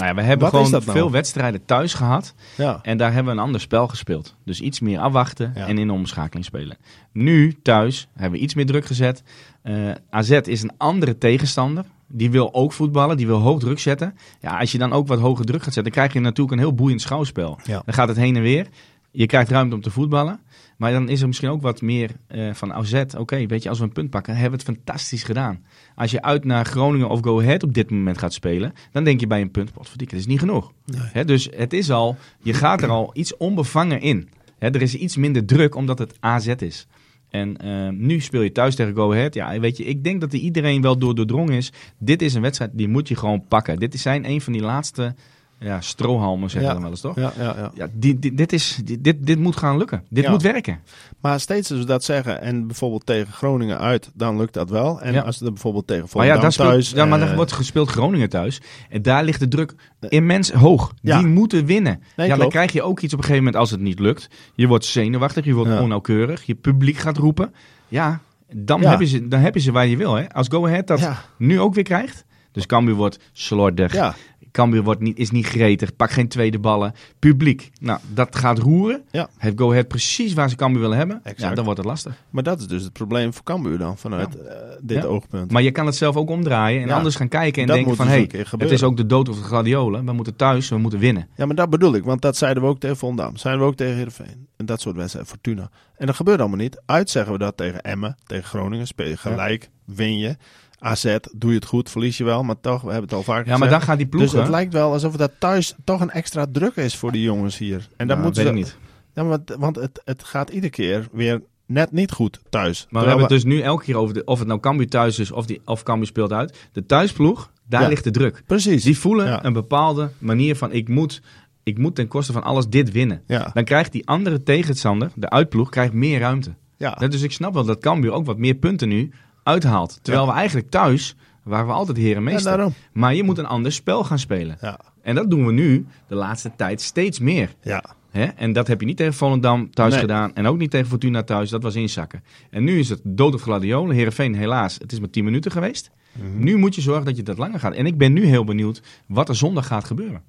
ja, we hebben Wat gewoon nou? veel wedstrijden thuis gehad. ja. En daar hebben we een ander spel gespeeld. Dus iets meer afwachten Ja. en in de omschakeling spelen. Nu, thuis, hebben we iets meer druk gezet. Eh, AZ is een andere tegenstander. Die wil ook voetballen, die wil hoog druk zetten. Ja, als je dan ook wat hoger druk gaat zetten, dan krijg je natuurlijk een heel boeiend schouwspel. Ja. Dan gaat het heen en weer. Je krijgt ruimte om te voetballen. Maar dan is er misschien ook wat meer eh, van AZ. Oké, weet je, als we een punt pakken, hebben we het fantastisch gedaan. Als je uit naar Groningen of Go Ahead op dit moment gaat spelen, dan denk je bij een punt, potverdikke, dat is niet genoeg. Nee. Hè, dus het is al, je gaat er al iets onbevangen in. Hè, er is iets minder druk omdat het AZ is. En eh, nu speel je thuis tegen Go Ahead. Ja, weet je, ik denk dat er iedereen wel door doordrongen is. Dit is een wedstrijd, die moet je gewoon pakken. Dit zijn een van die laatste ja, strohalmen, zeggen Ja. dan wel eens, toch? Ja, ja, ja. Ja, die, die- dit, is, dit, dit, dit moet gaan lukken. Dit Ja. moet werken. Maar steeds als we dat zeggen, en bijvoorbeeld tegen Groningen uit, dan lukt dat wel. En als we er bijvoorbeeld tegen Maar ja, Volendam speelt, thuis... ja, maar eh, daar wordt gespeeld Groningen thuis. En daar ligt de druk immens hoog. Die moeten winnen. Nee, ja, dan klopt. krijg je ook iets op een gegeven moment als het niet lukt. Je wordt zenuwachtig, je wordt onnauwkeurig. Je publiek gaat roepen. Ja, dan. Heb je ze, dan heb je ze waar je wil. Hè? Als Go Ahead dat nu ook weer krijgt, Dus Cambuur wordt slordig. Ja, Cambuur wordt niet, is niet gretig, pak geen tweede ballen. Publiek, nou, dat gaat roeren. Ja. Heeft Go Ahead precies waar ze Cambuur willen hebben. Ja, dan wordt het lastig. maar dat is dus het probleem voor Cambuur dan, vanuit eh, dit Ja. oogpunt. Maar je kan het zelf ook omdraaien en anders gaan kijken en Dat denken van... dus hé, een keer het is ook de dood of de gladiolen. We moeten thuis, we moeten winnen. Ja, maar dat bedoel ik, want dat zeiden we ook tegen Volendam. Zeiden we ook tegen Heerenveen. En dat soort wedstrijden, Fortuna. En dat gebeurt allemaal niet. Uit zeggen we dat tegen Emmen, tegen Groningen. Speel je gelijk, win je. AZ, doe je het goed, verlies je wel. Maar toch, we hebben het al vaker Ja, maar dan gaat die Dus ploegen... het lijkt wel alsof dat thuis toch een extra druk is voor die jongens hier. En dat Nou, moeten ze niet. Ja, maar, want het, het gaat iedere keer weer net niet goed thuis. Maar we hebben het dus nu elke keer over de, of het nou Cambuur thuis is of, die, of Cambuur speelt uit. De thuisploeg, daar Ja. ligt de druk. Precies. Die voelen Ja. een bepaalde manier van ik moet, ik moet ten koste van alles dit winnen. Ja, Dan krijgt die andere tegenstander, de uitploeg, krijgt meer ruimte. ja. Ja, Dus ik snap wel dat Cambuur ook wat meer punten nu uithaalt. Terwijl we eigenlijk thuis, waren we altijd heren meester. maar je moet een ander spel gaan spelen. Ja, En dat doen we nu de laatste tijd steeds meer. ja. Hè? En dat heb je niet tegen Volendam thuis Nee. gedaan. En ook niet tegen Fortuna thuis. Dat was inzakken. En nu is het dood of gladiolen. Heerenveen helaas. Het is maar 10 minuten geweest. Mhm. Nu moet je zorgen dat je dat langer gaat. En ik ben nu heel benieuwd wat er zondag gaat gebeuren.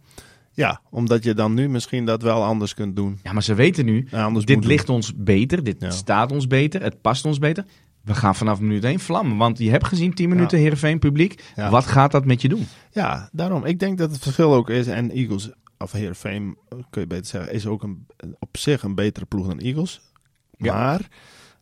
ja, omdat je dan nu misschien dat wel anders kunt doen. Ja, maar ze weten nu. Ja, dit ligt ons beter. Dit Ja. staat ons beter. Het past ons beter. We gaan vanaf minuut 1 vlammen. Want je hebt gezien 10 minuten Heerenveen publiek. Ja. Wat gaat dat met je doen? Ja, daarom. Ik denk dat het verschil ook is. En Eagles, of Heerenveen, kun je beter zeggen, is ook een, op zich een betere ploeg dan Eagles. Ja. Maar,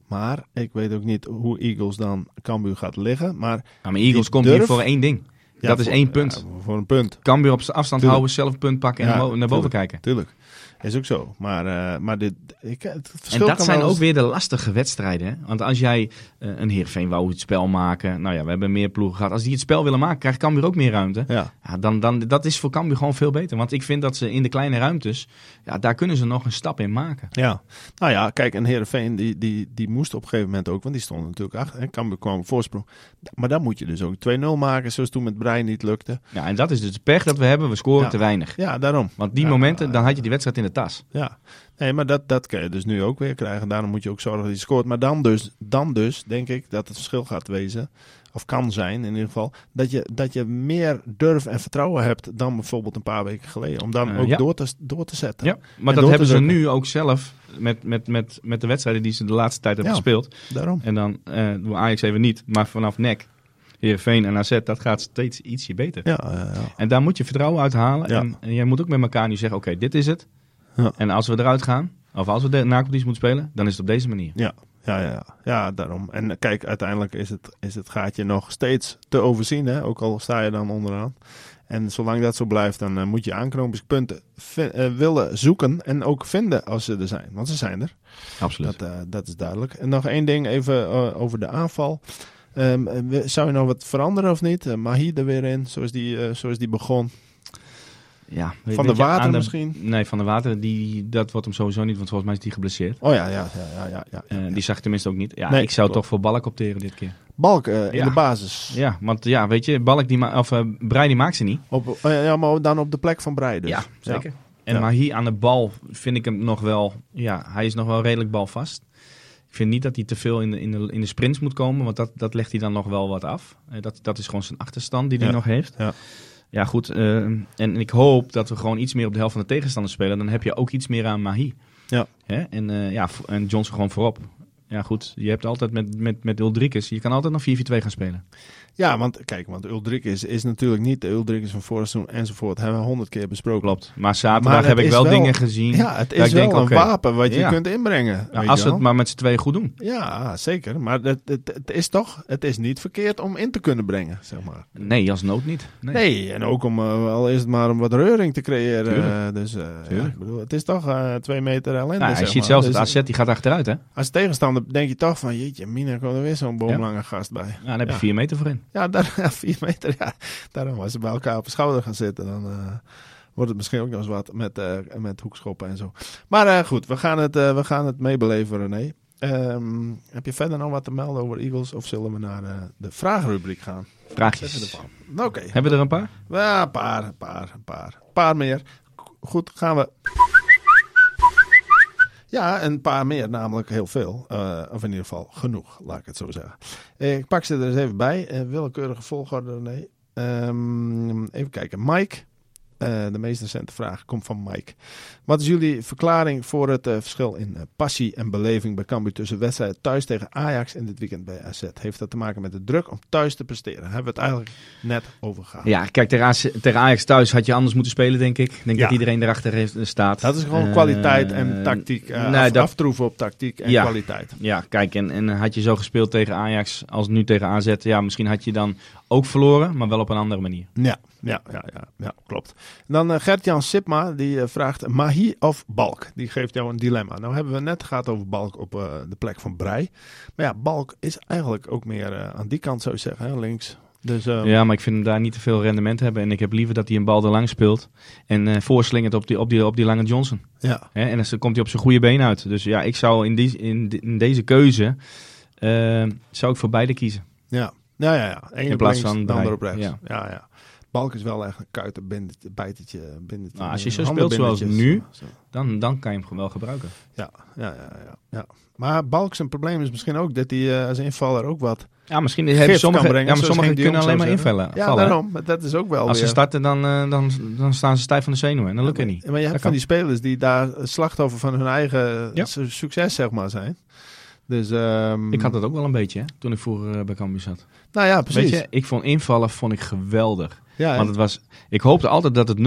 maar ik weet ook niet hoe Eagles dan Cambuur gaat liggen. Maar maar Eagles komt hier voor één ding. ja, dat is één punt. ja, voor een punt, Cambuur op zijn afstand Tuurlijk. houden, zelf een punt pakken en Ja, naar bo- naar boven tuurlijk. kijken. tuurlijk. Is ook zo. Maar, eh, maar dit, ik, het En verschil dat kan zijn ook weer de lastige wedstrijden. Hè? Want als jij eh, een Heerenveen wou het spel maken. Nou ja, we hebben meer ploegen gehad. Als die het spel willen maken, krijgt Cambuur ook meer ruimte. Ja, Ja, dan, dan, dat is voor Cambuur gewoon veel beter. Want ik vind dat ze in de kleine ruimtes, ja, daar kunnen ze nog een stap in maken. ja. Nou ja, kijk, en Heerenveen, die, die, die moest op een gegeven moment ook, want die stonden natuurlijk achter. En Cambuur kwam voorsprong. Maar dan moet je dus ook 2-0 maken, zoals toen met Brein niet lukte. Ja, en dat is dus de pech dat we hebben. We scoren Ja. te weinig. Ja, daarom. Want die Ja, momenten, dan had je die wedstrijd in de tas. Ja, nee, maar dat, dat kan je dus nu ook weer krijgen. Daarom moet je ook zorgen dat je scoort. Maar dan dus, dan dus denk ik dat het verschil gaat wezen, of kan zijn in ieder geval, dat je, dat je meer durf en vertrouwen hebt dan bijvoorbeeld een paar weken geleden. Om dan Eh, ook ja. door, te, door te zetten. Ja, maar En dat hebben ze drukken. nu ook zelf met, met, met, met de wedstrijden die ze de laatste tijd hebben Ja. gespeeld. Daarom. En dan doen Ajax even niet, maar vanaf nek, Heerenveen en AZ, dat gaat steeds ietsje beter. Ja, ja, ja. En daar moet je vertrouwen uithalen. Ja. En, en jij moet ook met elkaar nu zeggen, oké, dit is het. Ja. En als we eruit gaan, of als we de nacompetitie moeten spelen, dan is het op deze manier. Ja, ja, ja, ja, daarom. En kijk, uiteindelijk is het, is het gaatje nog steeds te overzien, hè? ook al sta je dan onderaan. En zolang dat zo blijft, dan eh, moet je aanknopingspunten eh, willen zoeken en ook vinden als ze er zijn. Want ze zijn er, Absoluut. dat, eh, dat is duidelijk. En nog één ding even eh, over de aanval. Ehm, eh, zou je nog wat veranderen of niet? Mahi er weer in, zoals die, eh, zoals die begon. Ja, weet- Van de je, water misschien? Nee, Van de Water, die, dat wordt hem sowieso niet, want volgens mij is die geblesseerd. Oh ja, ja, ja, ja. ja, ja, Eh, die zag ik tenminste ook niet. Ja, Nee, ik zou klopt. toch voor Balk opteren dit keer. Balk eh, in Ja. de basis. Ja, want ja, weet je, Balk die ma of uh, Breij die maakt ze niet. Op, ja, maar dan op de plek van Breij dus. ja, zeker. En Ja. maar hier aan de bal vind ik hem nog wel, ja, hij is nog wel redelijk balvast. Ik vind niet dat hij te veel in de, in de, in de sprints moet komen, want dat, dat legt hij dan nog wel wat af. Eh, dat, dat is gewoon zijn achterstand die hij Ja. nog heeft. Ja. Ja, goed. eh, en ik hoop dat we gewoon iets meer op de helft van de tegenstander spelen. Dan heb je ook iets meer aan Mahi. Ja. Hè? En, eh, ja, en Johnson gewoon voorop. Ja, goed. Je hebt altijd met, met, met Ulrikes, je kan altijd nog 4-4-2 gaan spelen. Ja, want kijk, want Ulrikes is natuurlijk niet de Ulrikes van vorig seizoen enzovoort. Hebben we honderd keer besproken. Klopt. Maar zaterdag Maar heb ik is wel, wel- dingen gezien. Ja, het is ik wel denk, een wapen wat je Ja. kunt inbrengen. Ja, als het maar met z'n tweeën goed doen. Ja, zeker. Maar het, het, het is toch, het is niet verkeerd om in te kunnen brengen, zeg maar. Nee, als nood niet. Nee. Nee, en ook om, eh, al is het maar om wat reuring te creëren. Eh, dus eh, ja, ik bedoel, het is toch eh, twee meter ellende, Nou, je ziet maar. zelfs Dus, dat AZ die gaat achteruit, hè? Als tegenstander denk je toch van, jeetje, Mina, komt er weer zo'n boomlange gast bij. Ja, dan heb je vier meter voor in. Ja, daar, (laughs) ja, vier meter, ja. Daarom, als ze bij elkaar op de schouder gaan zitten, dan eh, wordt het misschien ook nog eens wat met, eh, met hoekschoppen en zo. Maar eh, goed, we gaan het, we gaan het meebeleven, René. Ehm, heb je verder nog wat te melden over Eagles of zullen we naar de vragenrubriek gaan? Vraagjes. Oké, Hebben we er een paar? ja, een paar, een paar, een paar. Een paar meer. Goed, gaan we. Ja, een paar meer, namelijk heel veel. Eh, of in ieder geval genoeg, laat ik het zo zeggen. Ik pak ze er eens even bij. Eh, willekeurige volgorde, nee. Ehm, even kijken. Mike. Uh, de meest recente vraag komt van Mike. Wat is jullie verklaring voor het uh, verschil in uh, passie en beleving bij Cambuur tussen wedstrijden thuis tegen Ajax en dit weekend bij AZ? Heeft dat te maken met de druk om thuis te presteren? Hebben we het eigenlijk net over gehad. Ja, kijk, tegen, Ajax thuis had je anders moeten spelen, denk ik. Ik denk Ja. dat iedereen erachter heeft, staat. Dat is gewoon Eh, kwaliteit en tactiek. eh, nee, af- dat- aftroeven op tactiek en Ja. kwaliteit. Ja, kijk, en, en had je zo gespeeld tegen Ajax als nu tegen AZ, ja, misschien had je dan ook verloren, maar wel op een andere manier. Ja, ja, ja, ja, ja klopt. Dan eh, Gert-Jan Sipma, die eh, vraagt Mahi of Balk? Die geeft jou een dilemma. Nou hebben we net gehad over Balk op eh, de plek van Brei. Maar ja, Balk is eigenlijk ook meer aan die kant, zou je zeggen, hè, links. Dus eh, Ja, maar ik vind hem daar niet te veel rendement hebben. En ik heb liever dat hij een bal er lang speelt. En voorslingert op die, op, die, op die lange Johnson. ja. Hè? En dan komt hij op zijn goede been uit. Dus ja, ik zou in, die, in, de- in deze keuze... zou ik voor beide kiezen. Ja, ja, ja. ja. Eén In plaats links, van de ander Brei. op rechts. Ja. Ja. ja, Balk is wel echt een kuiter, bindetje, bijtertje, bindetje. Nou, als je zo speelt zoals nu- Dan, dan kan je hem wel gebruiken. Ja, ja, ja, ja, ja. Maar Balk zijn probleem is misschien ook dat hij eh, als invaller ook wat Ja, misschien hebben sommige, brengen. ja, maar sommigen kunnen alleen maar invallen. Ja, vallen, daarom. Maar dat is ook wel Als ze starten, dan, eh, dan, dan staan ze stijf van de zenuwen. En dan lukt het niet. Maar je hebt Dat van kan. die spelers die daar slachtoffer van hun eigen Ja. succes zeg maar zijn. Dus, ehm, Ik had dat ook wel een beetje, hè, toen ik vroeger eh, bij Cambuur zat. Nou ja, precies. Weet je, ik vond invallen vond ik geweldig. Ja, Want het was, ik hoopte altijd dat het 0-0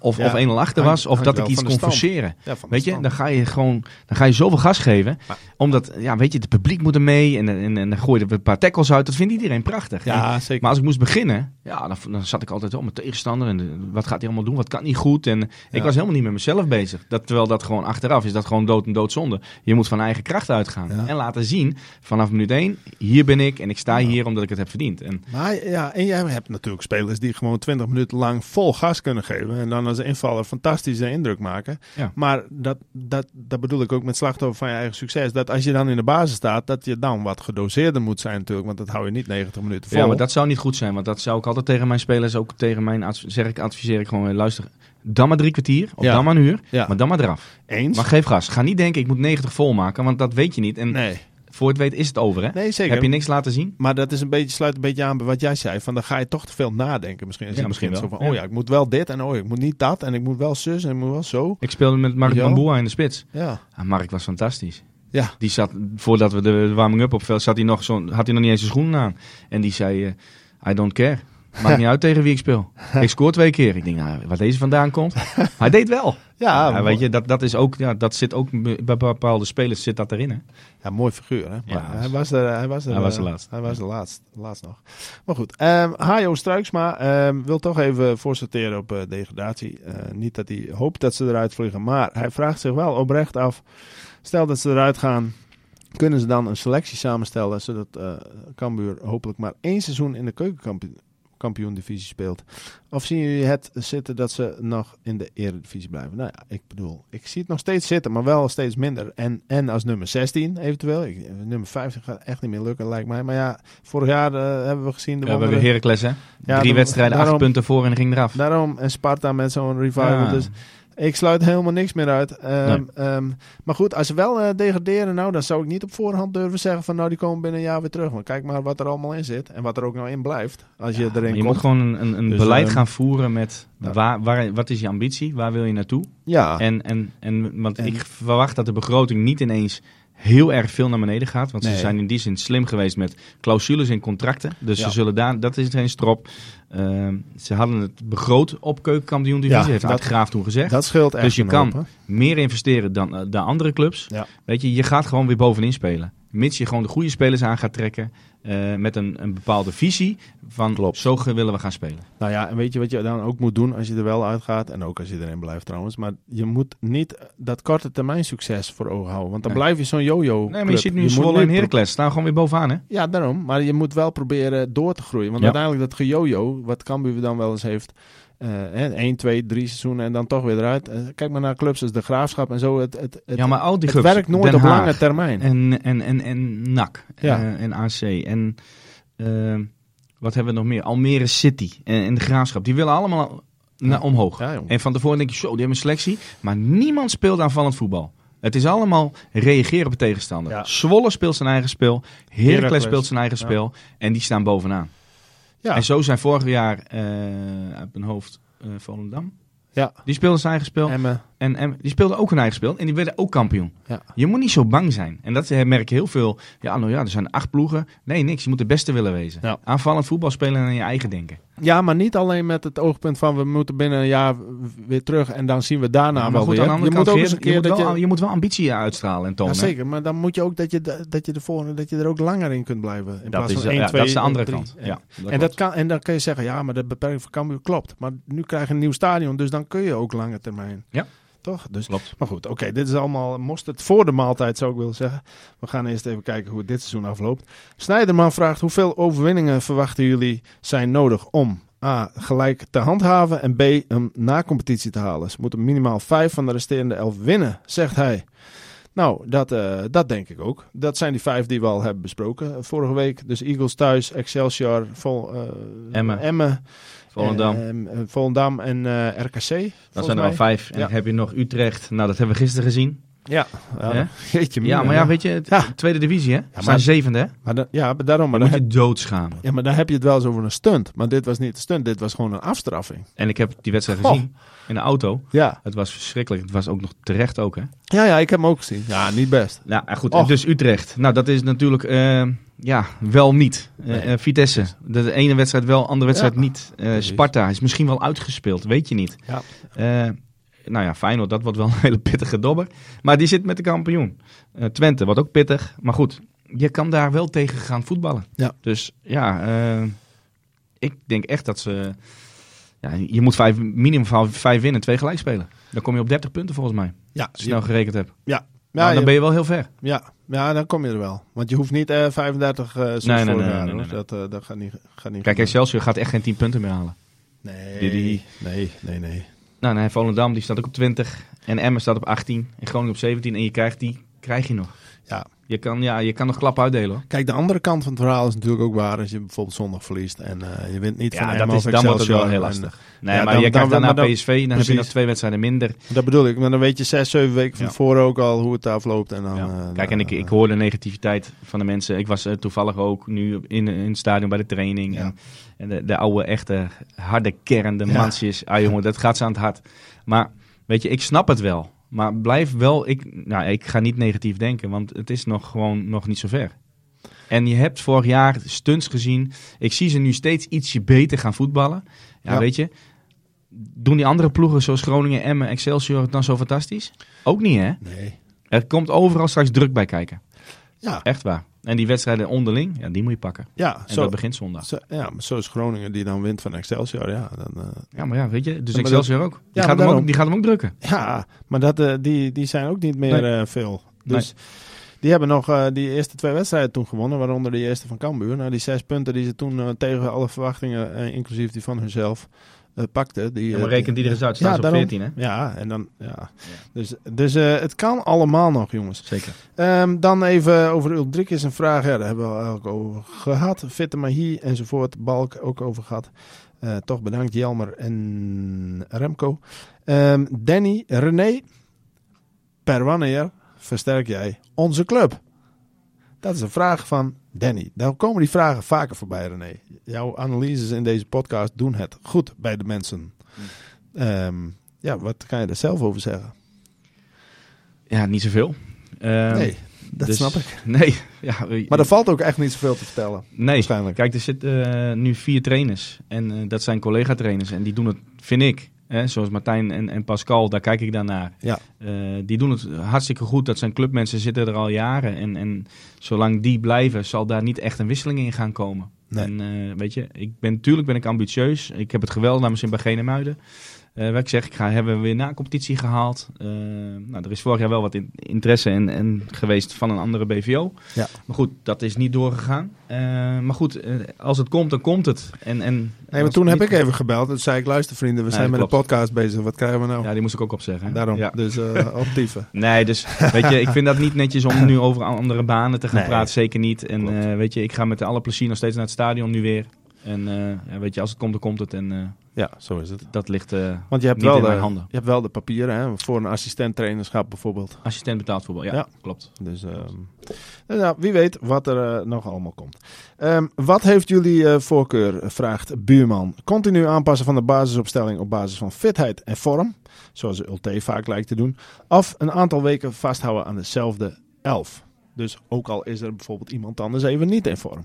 of, Ja, of 1-0 achter was. Of dat ik iets kon forceren. ja, Weet je, dan ga je gewoon dan ga je zoveel gas geven. Maar- omdat, ja, weet je, het publiek moet er mee. En, en, en dan gooi je er een paar tackles uit. Dat vindt iedereen prachtig. En- ja, zeker. maar als ik moest beginnen, ja, dan, dan zat ik altijd op mijn tegenstander. En eh, wat gaat hij allemaal doen? Wat kan niet goed? En ik was helemaal niet met mezelf bezig. Dat, terwijl dat gewoon achteraf is dat gewoon dood en doodzonde. Je moet van eigen kracht uitgaan. En laten zien, vanaf minuut 1, hier ben ik. En ik sta hier omdat ik het heb verdiend. En Maar ja, en jij hebt natuurlijk spelers die gewoon 20 minuten lang vol gas kunnen geven. En dan als invaller fantastische indruk maken. Ja. Maar dat, dat, dat bedoel ik ook met slachtoffer van je eigen succes. Dat als je dan in de basis staat, dat je dan wat gedoseerder moet zijn natuurlijk. Want dat hou je niet 90 minuten vol. Ja, maar dat zou niet goed zijn. Want dat zou ik altijd tegen mijn spelers, ook tegen mijn zeg ik, adviseer ik gewoon, eh, luister, dan maar drie kwartier of Ja. dan maar een uur, Ja. maar dan maar eraf. Eens? Maar geef gas. Ga niet denken, ik moet 90 vol maken, want dat weet je niet. En nee. Voor het weet is het over, hè? nee, zeker. Heb je niks laten zien? Maar dat is een beetje, sluit een beetje aan bij wat jij zei. Van dan ga je toch te veel nadenken. Misschien, Ja, misschien wel. Zo van, oh ja, ik moet wel dit en oh ja, ik moet niet dat. En ik moet wel zus en ik moet wel zo. Ik speelde met Mark. Bamboa in de spits. Ja. Ah, Mark was fantastisch. Ja. Die zat, voordat we de warming-up opveld, zat hij nog had hij nog niet eens zijn schoenen aan. En die zei, eh, I don't care. Maakt niet uit tegen wie ik speel. (laughs) Ik scoor twee keer. Ik denk, nou, waar deze vandaan komt. Hij deed wel. (laughs) Ja, weet je, dat, dat, is ook, ja, dat zit ook bij bepaalde spelers zit dat erin. Hè? Ja, mooi figuur, hè? Maar Ja, hij was er, hij was er, hij was de laatste. Hij was de laatste, laatst nog. Maar goed, ehm Hajo Struiksma ehm, wil toch even voorsorteren op eh, degradatie. Eh, niet dat hij hoopt dat ze eruit vliegen, maar hij vraagt zich wel oprecht af. Stel dat ze eruit gaan, kunnen ze dan een selectie samenstellen zodat eh Cambuur hopelijk maar één seizoen in de keukenkampioen-divisie speelt? Of zien jullie het zitten dat ze nog in de eredivisie blijven? Nou ja, ik bedoel, ik zie het nog steeds zitten, maar wel steeds minder. En, en als nummer 16 eventueel. Ik, nummer 15 gaat echt niet meer lukken, lijkt mij. Maar ja, vorig jaar eh, hebben we gezien... De We hebben Heracles, hè? Ja, Drie de- wedstrijden, daarom- acht punten voor en ging eraf. Daarom, en Sparta met zo'n revival. Ja. Dus ik sluit helemaal niks meer uit. Ehm, Nee. ehm, maar goed, als ze wel eh, degraderen, nou, dan zou ik niet op voorhand durven zeggen van nou, die komen binnen een jaar weer terug. Want kijk maar wat er allemaal in zit en wat er ook nou in blijft. Als je erin maar je komt. moet gewoon een, een, een Dus, beleid ehm, gaan voeren met ja. waar, waar, wat is je ambitie, waar wil je naartoe? Ja, En, en, en, want En- ik verwacht dat de begroting niet ineens heel erg veel naar beneden gaat. Want Nee. ze zijn in die zin slim geweest met clausules in contracten. Dus Ja. ze zullen daar, dat is geen strop. Ehm, ze hadden het begroot op keukenkampioen divisie, Ja, heeft dat- Graaf toen gezegd. dat scheelt echt dus je kan hoop, meer investeren dan eh, de andere clubs. Ja. Weet je, je gaat gewoon weer bovenin spelen. Mits je gewoon de goede spelers aan gaat trekken. eh, met een, een bepaalde visie van Klopt. zo willen we gaan spelen. Nou ja, en weet je wat je dan ook moet doen als je er wel uitgaat? En ook als je erin blijft trouwens. Maar je moet niet dat korte termijn succes voor ogen houden. Want dan Nee. blijf je zo'n yo-yo Nee, maar je ziet nu moet Zwolle en Heracles staan gewoon weer bovenaan, hè? Ja, daarom. Maar je moet wel proberen door te groeien. Want Ja. uiteindelijk dat gejojo, wat Cambuur dan wel eens heeft... eh, hè, 1, 2, 3 seizoenen en dan toch weer eruit. Eh, kijk maar naar clubs als de Graafschap en zo. Het, het, het, ja, maar al die het clubs, werkt nooit Den op Haag lange termijn. En, en, en, en NAC Ja. eh, en AC en eh, wat hebben we nog meer? Almere City en, en de Graafschap. Die willen allemaal naar omhoog. Ja. En van tevoren denk je, zo, die hebben een selectie. Maar niemand speelt aanvallend voetbal. Het is allemaal reageren op de tegenstander. Zwolle speelt zijn eigen spel. Heracles Heracles. speelt zijn eigen spel. En die staan bovenaan. Ja. En zo zijn vorig jaar eh uit mijn hoofd eh Volendam. Ja. Die speelde zijn eigen spel. Emmen. En, en die speelden ook hun eigen spel. En die werden ook kampioen. Ja. Je moet niet zo bang zijn. En dat eh, merk je heel veel. Ja, nou ja, er zijn acht ploegen. Nee, niks. Je moet de beste willen wezen. Ja. Aanvallend voetbal spelen en aan je eigen denken. Ja, maar niet alleen met het oogpunt van we moeten binnen een jaar weer terug en dan zien we daarna maar wel goed, weer. aan de andere je kant, moet ook Geert, eens een je, keer moet dat wel, je... je moet wel ambitie uitstralen en tonen. Ja, zeker, maar dan moet je ook dat je, dat je, de volgende, dat je er ook langer in kunt blijven. In Dat plaats is, van 1, ja, 2, dat is de andere kant. En, Ja, en, dat kan, en dan kun je zeggen, ja, maar de beperking van Cambuur klopt. Maar nu krijg je een nieuw stadion, dus dan kun je ook lange termijn. Ja. Toch? Dus, klopt. maar goed, oké, dit is allemaal mosterd voor de maaltijd, zou ik willen zeggen. We gaan eerst even kijken hoe het dit seizoen afloopt. Snijderman vraagt, hoeveel overwinningen verwachten jullie zijn nodig om... A. Gelijk te handhaven en B. Een na-competitie te halen. Ze moeten minimaal vijf van de resterende elf winnen, zegt hij. Nou, dat, eh, dat denk ik ook. Dat zijn die vijf die we al hebben besproken eh, vorige week. Dus Eagles thuis, Excelsior, Vol, Emmen. Emmen Volendam. eh, Volendam en eh, RKC. dat zijn er al vijf. En Ja. dan heb je nog Utrecht. Nou, dat hebben we gisteren gezien. Ja, ja, (laughs) jeetje, Ja, maar ja, weet je, Ja. tweede divisie, hè? We maar- zijn zevende, hè? Maar da- ja, maar daarom. Maar Dan dan, moet je doodschamen. ja, maar dan heb je het wel eens over een stunt. Maar dit was niet een stunt, dit was gewoon een afstraffing. En ik heb die wedstrijd gezien in de auto. Ja. Het was verschrikkelijk. Het was ook nog terecht ook, hè? ja, ja, ik heb hem ook gezien. Ja, niet best. Nou, ja, goed. Dus Utrecht. Nou, dat is natuurlijk, eh, ja, wel niet. Eh, Nee. eh, Vitesse. De ene wedstrijd wel, andere wedstrijd Ja. niet. Eh. Sparta is misschien wel uitgespeeld, weet je niet. Ja. Nou ja, Feyenoord, dat wordt wel (laughs) een hele pittige dobber. Maar die zit met de kampioen. Twente wordt ook pittig. Maar goed, je kan daar wel tegen gaan voetballen. Ja. Dus ja, ik denk echt dat ze... Ja, je moet vijf, minimum vijf- winnen, twee gelijk spelen. Dan kom je op 30 punten volgens mij. Ja, Als je snel gerekend hebt. ja, Nou, je- dan ben je wel heel ver. ja, ja, dan kom je er wel. Want je hoeft niet eh 35 eh zoals Nee, nee, jaar, hoor. Dat, eh, dat gaat niet, gaat niet Kijk. Excelsior gaat echt geen 10 punten meer halen. Nee, Die- die- nee, nee, nee. Nou, nee, Volendam die staat ook op 20. En Emmen staat op 18. En Groningen op 17. En je krijgt die, krijg je nog. Ja. Je kan, ja, je kan nog klappen uitdelen hoor. Kijk, de andere kant van het verhaal is natuurlijk ook waar als je bijvoorbeeld zondag verliest en eh, je wint niet van Ja, dat is, dan wordt het wel heel En, lastig. Nee, Ja, maar dan- je krijgt dan- daarna dan- PSV. Dan heb je nog twee wedstrijden minder. Dat bedoel ik, maar dan weet je zes, zeven weken van Ja. tevoren ook al hoe het afloopt. En dan, Ja. eh, Kijk, en ik, ik hoor de negativiteit van de mensen. Ik was eh, toevallig ook nu in, in het stadion bij de training. En, en de, de oude, echte, harde kern, de mansjes. Ah jongen, dat gaat ze aan het hart. Maar weet je, ik snap het wel. Maar blijf wel, ik, nou, ik ga niet negatief denken, want het is nog gewoon nog niet zo ver. En je hebt vorig jaar stunts gezien. Ik zie ze nu steeds ietsje beter gaan voetballen. Ja, Ja. weet je. Doen die andere ploegen zoals Groningen, Emmen, Excelsior het dan zo fantastisch? Ook niet, hè? Nee. Er komt overal straks druk bij kijken. Ja, Echt waar. En die wedstrijden onderling, ja, die moet je pakken. ja, En zo, dat begint zondag. zo, ja, maar zo is Groningen die dan wint van Excelsior. Ja, dan, eh, Ja, maar ja, weet je, dus Excelsior ook. Die, maar gaat hem ook. die gaat hem ook drukken. ja maar dat, eh, die, die zijn ook niet meer Nee. eh, veel. Dus die hebben nog die eerste twee wedstrijden toen gewonnen, waaronder die eerste van Cambuur. Nou, die zes punten die ze toen tegen alle verwachtingen, inclusief die van hunzelf, eh pakten. Die, Ja, eh, maar reken die er eens uit. Staan Ja, op daarom. 14, hè? Ja, en dan, ja. Dus, dus eh, het kan allemaal nog, jongens. Zeker. Ehm, dan even over Uldrik is een vraag. Ja, daar hebben we eigenlijk over gehad. Fitte Mahi enzovoort. Balk ook over gehad. Eh, toch bedankt Jelmer en Remco. Ehm, Danny, René. Per wanneer versterk jij onze club? Dat is een vraag van Danny. Daar komen die vragen vaker voorbij, René. Jouw analyses in deze podcast doen het goed bij de mensen. Ehm, ja, wat kan je er zelf over zeggen? Ja, niet zoveel. Ehm, nee, dat dus- snap ik. (laughs) Nee. Ja, Maar er valt ook echt niet zoveel te vertellen. nee. Waarschijnlijk. Kijk, er zitten eh, nu vier trainers. En eh, dat zijn collega-trainers. En die doen het, vind ik, hè, zoals Martijn en, en Pascal, daar kijk ik dan naar. Ja. Eh, die doen het hartstikke goed. Dat zijn clubmensen, zitten er al jaren. En, en zolang die blijven, zal daar niet echt een wisseling in gaan komen. Nee. En eh, weet je, ik ben, natuurlijk ben ik ambitieus. Ik heb het geweld mijn zin bij Eh wat ik zeg, ik ga, hebben we weer na competitie gehaald. Eh, nou, er is vorig jaar wel wat in- interesse en, en geweest van een andere BVO. Ja. Maar goed, dat is niet doorgegaan. Eh, maar goed, als het komt, dan komt het. En, en, Nee, maar toen heb ik even gebeld. Toen zei ik, luister vrienden, we Nee, zijn met een podcast bezig. Wat krijgen we nou? Ja, die moest ik ook opzeggen. hè? Daarom. Ja. Dus eh (laughs) optieven. Nee, dus weet je, ik vind dat niet netjes om nu over andere banen te gaan Nee. praten. Zeker niet. En eh, weet je, ik ga met alle plezier nog steeds naar het stadion nu weer. En eh, ja, weet je, als het komt, dan komt het. En eh, Ja, zo is het. Dat ligt uh, Want je hebt, wel in de, handen. je hebt wel de papieren hè, voor een assistent-trainerschap bijvoorbeeld. Assistent betaald voetbal, ja, Ja. klopt. Dus nou, wie weet wat er eh, nog allemaal komt. Ehm, wat heeft jullie eh, voorkeur, vraagt Buurman. Continu aanpassen van de basisopstelling op basis van fitheid en vorm, zoals de Ulte vaak lijkt te doen. Of een aantal weken vasthouden aan dezelfde elf. Dus ook al is er bijvoorbeeld iemand anders even niet in vorm.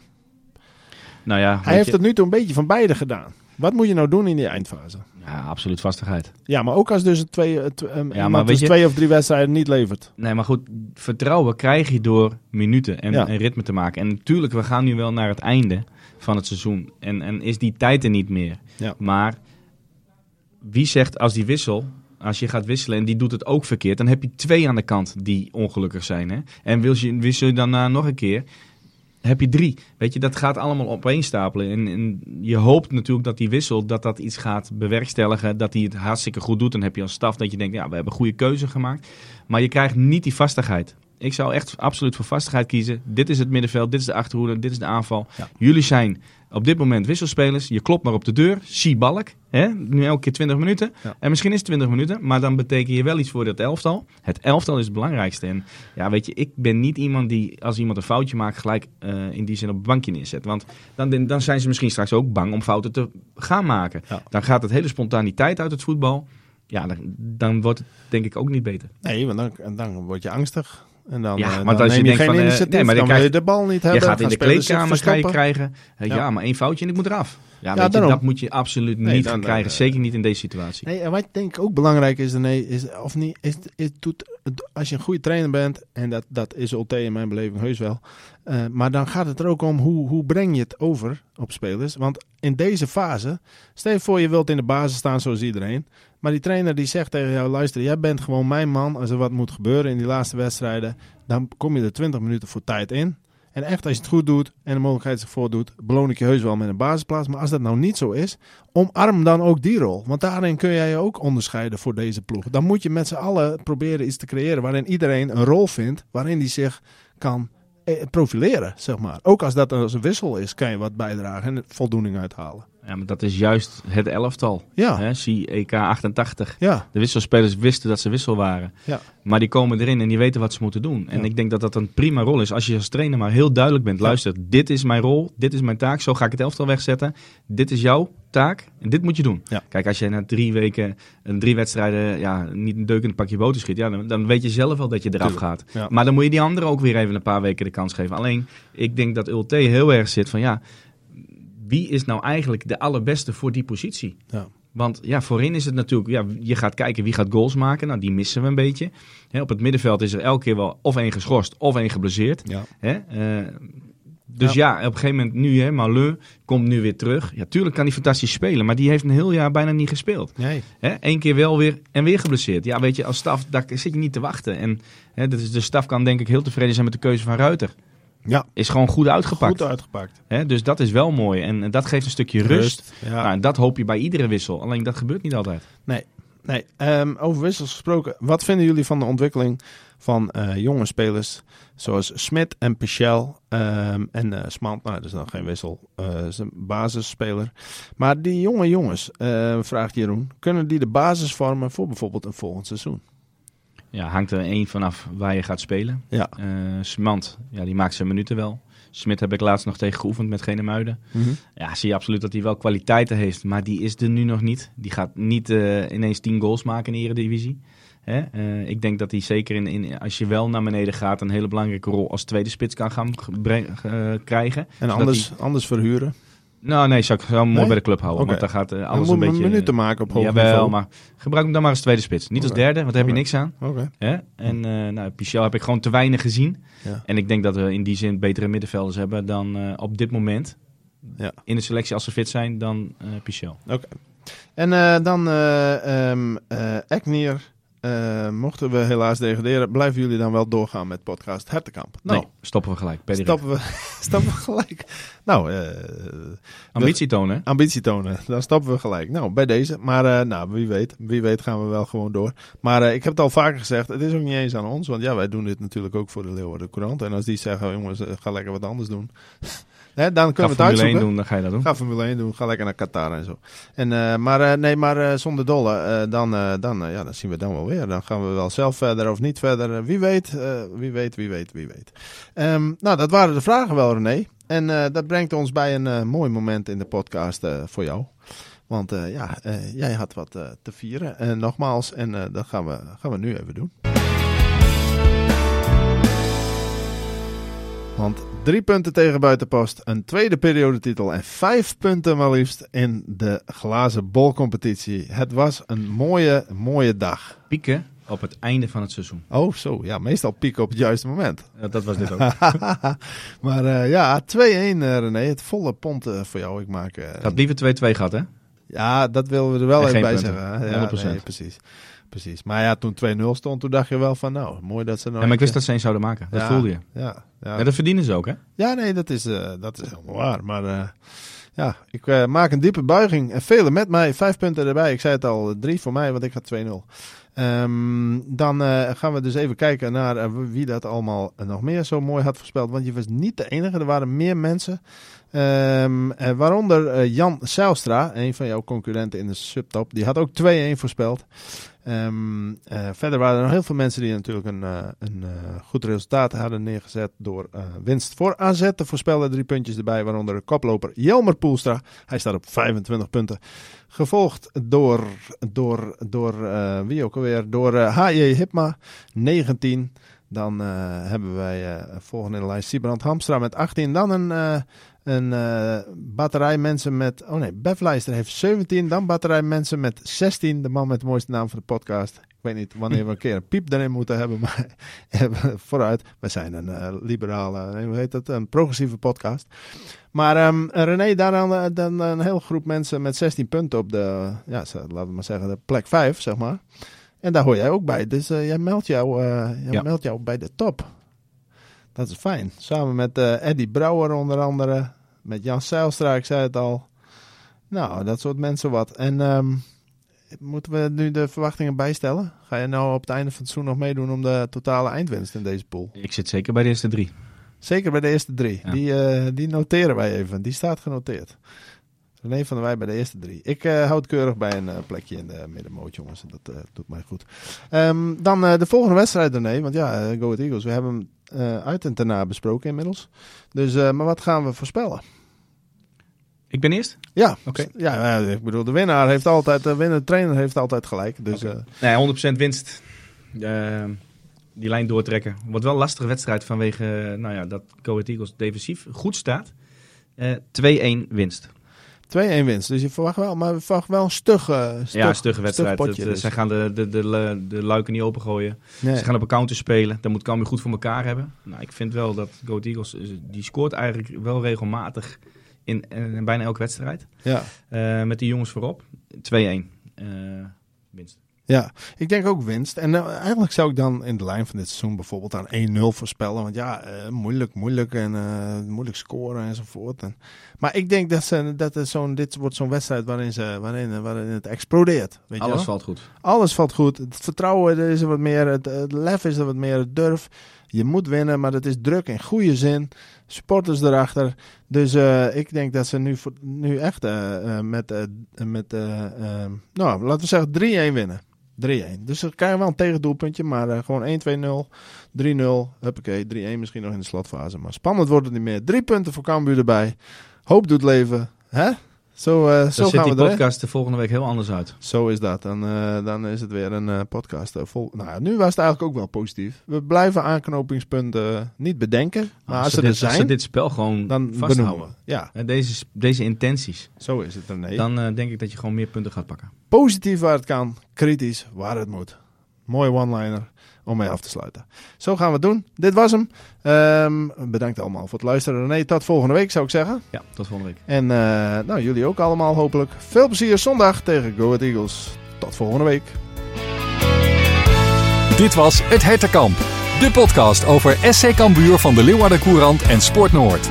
Nou ja, Hij heeft je- het nu toe een beetje van beide gedaan. Wat moet je nou doen in die eindfase? ja, absoluut vastigheid. Ja, maar ook als dus het twee, um, maar dus je- twee of drie wedstrijden niet levert. Nee, maar goed, vertrouwen krijg je door minuten en, Ja. en ritme te maken. En natuurlijk, we gaan nu wel naar het einde van het seizoen. En, en is die tijd er niet meer. Ja. Maar wie zegt als die wissel, als je gaat wisselen en die doet het ook verkeerd, dan heb je twee aan de kant die ongelukkig zijn. Hè? En wil je, wissel je daarna nog een keer, heb je drie. Weet je, dat gaat allemaal opeenstapelen. En, en je hoopt natuurlijk dat die wissel, dat dat iets gaat bewerkstelligen, dat hij het hartstikke goed doet. Dan heb je als staf dat je denkt, ja, we hebben een goede keuze gemaakt. Maar je krijgt niet die vastigheid. Ik zou echt absoluut voor vastigheid kiezen. Dit is het middenveld, dit is de achterhoede, dit is de aanval. Ja. Jullie zijn op dit moment wisselspelers. Je klopt maar op de deur. Zie balk. Hè? Nu elke keer 20 minuten. Ja. En misschien is het 20 minuten, maar dan beteken je wel iets voor het elftal. Het elftal is het belangrijkste. En ja, weet je, ik ben niet iemand die als iemand een foutje maakt, gelijk eh, in die zin op het bankje neerzet. Want dan, dan zijn ze misschien straks ook bang om fouten te gaan maken. Ja. Dan gaat het hele spontaniteit uit het voetbal. Ja, dan, dan wordt het denk ik ook niet beter. Nee, want dan, dan word je angstig. En dan, Ja, eh, want dan als je neem je denkt geen van, eh, initiatief. nee, maar dan wil je krijg de bal niet hebben. je gaat in de kleedkamer ga je krijgen. eh, ja. Ja. maar één foutje en ik moet eraf. Ja, Ja, je, dat moet je absoluut Nee, niet gaan krijgen. Zeker niet in deze situatie. Nee, en wat ik denk ook belangrijk is, nee, is of niet, is, is, doet, als je een goede trainer bent, en dat, dat is OT in mijn beleving heus wel, maar dan gaat het er ook om hoe, hoe breng je het over op spelers. Want in deze fase, stel je voor je wilt in de basis staan zoals iedereen, maar die trainer die zegt tegen jou, luister, jij bent gewoon mijn man, als er wat moet gebeuren in die laatste wedstrijden, dan kom je er 20 minuten voor tijd in. En echt, als je het goed doet en de mogelijkheid zich voordoet, beloon ik je heus wel met een basisplaats. Maar als dat nou niet zo is, omarm dan ook die rol. Want daarin kun jij je ook onderscheiden voor deze ploeg. Dan moet je met z'n allen proberen iets te creëren waarin iedereen een rol vindt, waarin die zich kan eh, profileren, zeg maar. Ook als dat een wissel is, kan je wat bijdragen en voldoening uithalen. Ja, maar dat is juist het elftal. Ja, Hè? Zie EK 88. ja, De wisselspelers wisten dat ze wissel waren. Ja. Maar die komen erin en die weten wat ze moeten doen. En Ja. ik denk dat dat een prima rol is. Als je als trainer maar heel duidelijk bent. Luister, dit is mijn rol. Dit is mijn taak. Zo ga ik het elftal wegzetten. Dit is jouw taak. En dit moet je doen. Ja. Kijk, als je na drie weken, een drie wedstrijden, ja, niet een deuk in het pakje boter schiet. Ja, dan, dan weet je zelf wel dat je eraf gaat. Ja. Maar dan moet je die anderen ook weer even een paar weken de kans geven. Alleen, ik denk dat Ulte heel erg zit van ja, wie is nou eigenlijk de allerbeste voor die positie? Ja. Want ja, voorin is het natuurlijk, ja, je gaat kijken wie gaat goals maken. Nou, die missen we een beetje. Op het middenveld is er elke keer wel of één geschorst of één geblesseerd. ja. Eh, dus ja. op een gegeven moment nu, hè, Maleu komt nu weer terug. Ja, tuurlijk kan hij fantastisch spelen, maar die heeft een heel jaar bijna niet gespeeld. Nee. Hè? Eén keer wel weer en weer geblesseerd. Ja, weet je, als staf, daar zit je niet te wachten. En hè, dat is, de staf kan denk ik heel tevreden zijn met de keuze van Ruiter. Ja, Is gewoon goed uitgepakt. goed uitgepakt. Hè? Dus dat is wel mooi. En dat geeft een stukje rust. Ja. Nou, en dat hoop je bij iedere wissel. Alleen dat gebeurt niet altijd. Nee, ehm, over wissels gesproken. Wat vinden jullie van de ontwikkeling van eh, jonge spelers zoals Smit en Pichel ehm, en eh Smant? Nou, dat is nog geen wissel, dat is een basisspeler. Maar die jonge jongens, vraagt Jeroen, kunnen die de basis vormen voor bijvoorbeeld een volgend seizoen? Ja, hangt er één vanaf waar je gaat spelen. Ja. Eh Smant, ja, die maakt zijn minuten wel. Smit heb ik laatst nog tegen geoefend met Genemuiden. Ja, zie je absoluut dat hij wel kwaliteiten heeft, maar die is er nu nog niet. Die gaat niet eh, ineens 10 goals maken in de Eredivisie. Hè? Eh, ik denk dat hij zeker in, in, als je wel naar beneden gaat, een hele belangrijke rol als tweede spits kan gaan krijgen. En anders, anders verhuren. Nou, nee, zou ik zou hem mooi Nee? bij de club houden. Oké. Want dan gaat eh, alles moet een beetje... minuten maken op hoog Jawel, niveau. maar gebruik hem dan maar als tweede spits. Niet als Oké. derde, want daar heb je Oké. niks aan. Oké. Hè? En eh nou, Pichel heb ik gewoon te weinig gezien. Ja. En ik denk dat we in die zin betere middenvelders hebben dan eh, op dit moment. Ja. In de selectie als ze fit zijn, dan eh Pichel. En eh, dan eh ehm eh, Eknier. Eh, mochten we helaas degraderen, blijven jullie dan wel doorgaan met podcast Hertenkamp? Nou, Nee, stoppen we gelijk. Stappen we, (laughs) stappen we gelijk. Nou, eh, Ambitie tonen. ambitie tonen. Dan stappen we gelijk. Nou, bij deze. Maar eh, nou, wie weet. Wie weet gaan we wel gewoon door. Maar ik heb het al vaker gezegd. Het is ook niet eens aan ons. Want ja, wij doen dit natuurlijk ook voor de Leeuwarden Courant. En als die zeggen, jongens, eh, ga lekker wat anders doen. (laughs) Hè, dan Ga kunnen we het Formule 1 uitzoeken. doen, dan ga je dat doen. Ga Formule 1 doen, ga lekker naar Qatar en zo. En, eh, maar eh, nee, maar eh, zonder dolle, dan, dan, ja, dan zien we dan wel weer. Dan gaan we wel zelf verder of niet verder. Wie weet, wie weet, wie weet, wie weet. Ehm, nou, dat waren de vragen wel, René. En dat brengt ons bij een mooi moment in de podcast voor jou. Want ja, jij had wat te vieren. En nogmaals, en dat gaan we, gaan we nu even doen. Want drie punten tegen buitenpost, een tweede periodetitel en vijf punten maar liefst in de glazen bolcompetitie. Het was een mooie, mooie dag. Pieken op het einde van het seizoen. Oh, zo. Ja, meestal pieken op het juiste moment. Ja, dat was dit ook. (laughs) maar eh, ja, 2-1 eh, René. Het volle pond eh, voor jou. Ik maak... liever 2-2 gehad, hè? ja, dat willen we er wel En even bij punten. zeggen. hè. Ja, 100%. nee, precies. Precies. Maar ja, toen 2-0 stond, toen dacht je wel van nou, mooi dat ze nou... Ja, maar ik wist een dat ze eens zouden maken. Dat Ja. voelde je. Ja, ja. Ja, dat verdienen ze ook, hè? Ja, nee, dat is, eh, dat is helemaal waar. Maar eh, ja, ik eh, maak een diepe buiging. En velen met mij, vijf punten erbij. Ik zei het al, drie voor mij, want ik had 2-0. Ehm, dan eh, gaan we dus even kijken naar wie dat allemaal nog meer zo mooi had voorspeld. Want je was niet de enige, er waren meer mensen. Ehm, eh, waaronder Jan Zijlstra, een van jouw concurrenten in de subtop. Die had ook 2-1 voorspeld. Ehm, eh, verder waren er nog heel veel mensen die natuurlijk een, eh, een eh, goed resultaat hadden neergezet door winst voor AZ. De voorspelde drie puntjes erbij, waaronder de koploper Jelmer Poelstra. Hij staat op 25 punten. Gevolgd door, door, door wie ook alweer, door H.J. Hipma, 19. Dan hebben wij volgende in de lijst Siebrand Hamstra met 18. Dan een, een eh, batterij mensen met... Oh nee, Beflijster heeft 17. Dan batterij mensen met 16. De man met de mooiste naam van de podcast. Ik weet niet wanneer we een keer een piep erin moeten hebben. Maar (laughs) vooruit. We zijn een eh, liberale, hoe heet dat? Een progressieve podcast. Maar ehm, René, daar dan, eh, dan een hele groep mensen met 16 punten op de... Ja, laten we maar zeggen de plek 5, zeg maar. En daar hoor jij ook bij. Dus eh, jij, meldt jou, eh, jij Ja. meldt jou bij de top. Dat is fijn. Samen met eh Eddie Brouwer onder andere. Met Jan Zijlstra, ik zei het al. Nou, dat soort mensen wat. En ehm, moeten we nu de verwachtingen bijstellen? Ga je nou op het einde van het seizoen nog meedoen om de totale eindwinst in deze pool? Ik zit zeker bij de eerste drie. Zeker bij de eerste drie. Ja. Die, eh, die noteren wij even. Die staat genoteerd. René van der Wij bij de eerste drie. Ik eh, houd keurig bij een eh, plekje in de middenmoot, jongens. Dat doet mij goed. Ehm, dan de volgende wedstrijd, René. Want ja, Go Ahead Eagles. We hebben hem uit en ten na besproken inmiddels. Dus, maar wat gaan we voorspellen? Ik ben eerst? Ja, Oké. ja, ik bedoel, de winnaar heeft altijd, de winnende trainer heeft altijd gelijk. Dus eh, Nee, 100% winst. Eh, die lijn doortrekken. Wordt wel een lastige wedstrijd vanwege eh, nou ja, dat Go Ahead Eagles defensief goed staat. Eh 2-1 winst. 2-1 winst. Dus je verwacht wel, maar we verwachten wel een stug, eh stug ja, een stugge wedstrijd. potje eh, dus. Zij gaan de, de, de, luiken niet opengooien. Nee. Ze gaan op een counter spelen. Dan moet Cambuur goed voor elkaar hebben. Nou, ik vind wel dat Go Eagles, die scoort eigenlijk wel regelmatig in, in bijna elke wedstrijd. Ja. Eh, met die jongens voorop. 2-1 eh, winst. Ja, ik denk ook winst. En eh, eigenlijk zou ik dan in de lijn van dit seizoen bijvoorbeeld aan 1-0 voorspellen. Want ja, eh, moeilijk, moeilijk en eh, moeilijk scoren enzovoort. En, maar ik denk dat, ze, dat het zo'n, dit wordt zo'n wedstrijd waarin, ze, waarin, waarin het explodeert. Weet je Alles valt goed. Alles valt goed. Het vertrouwen er is er wat meer. Het, het lef is er wat meer. Het durf. Je moet winnen, maar het is druk in goede zin. Supporters erachter. Dus eh, ik denk dat ze nu, nu echt eh, met, met eh, eh, nou, laten we zeggen 3-1 winnen. 3-1. Dus ze krijgen wel een tegendoelpuntje, maar gewoon 1-2-0, 3-0. Huppakee, 3-1 misschien nog in de slotfase. Maar spannend wordt het niet meer. Drie punten voor Cambuur erbij. Hoop doet leven. Hè? Zo, eh, zo ziet die podcast de volgende week heel anders uit. Zo is dat. Dan, eh, dan is het weer een eh, podcast vol. Nou, nu was het eigenlijk ook wel positief. We blijven aanknopingspunten niet bedenken. Maar als, ze er dit, als ze zijn, dit spel gewoon dan vasthouden. Ja, Hè, Deze, deze intenties. zo is het er. Nee. Dan denk ik dat je gewoon meer punten gaat pakken. Positief waar het kan, kritisch waar het moet. Mooi one-liner om mee af te sluiten. Zo gaan we het doen. Dit was hem. Ehm, bedankt allemaal voor het luisteren. René, tot volgende week zou ik zeggen. Ja, tot volgende week. En eh, nou, jullie ook allemaal hopelijk. Veel plezier zondag tegen Go Ahead Eagles. Tot volgende week. Dit was Het Hertenkamp. De podcast over SC Cambuur van de Leeuwarden Courant en Sport Noord.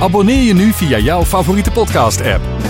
Abonneer je nu via jouw favoriete podcast app.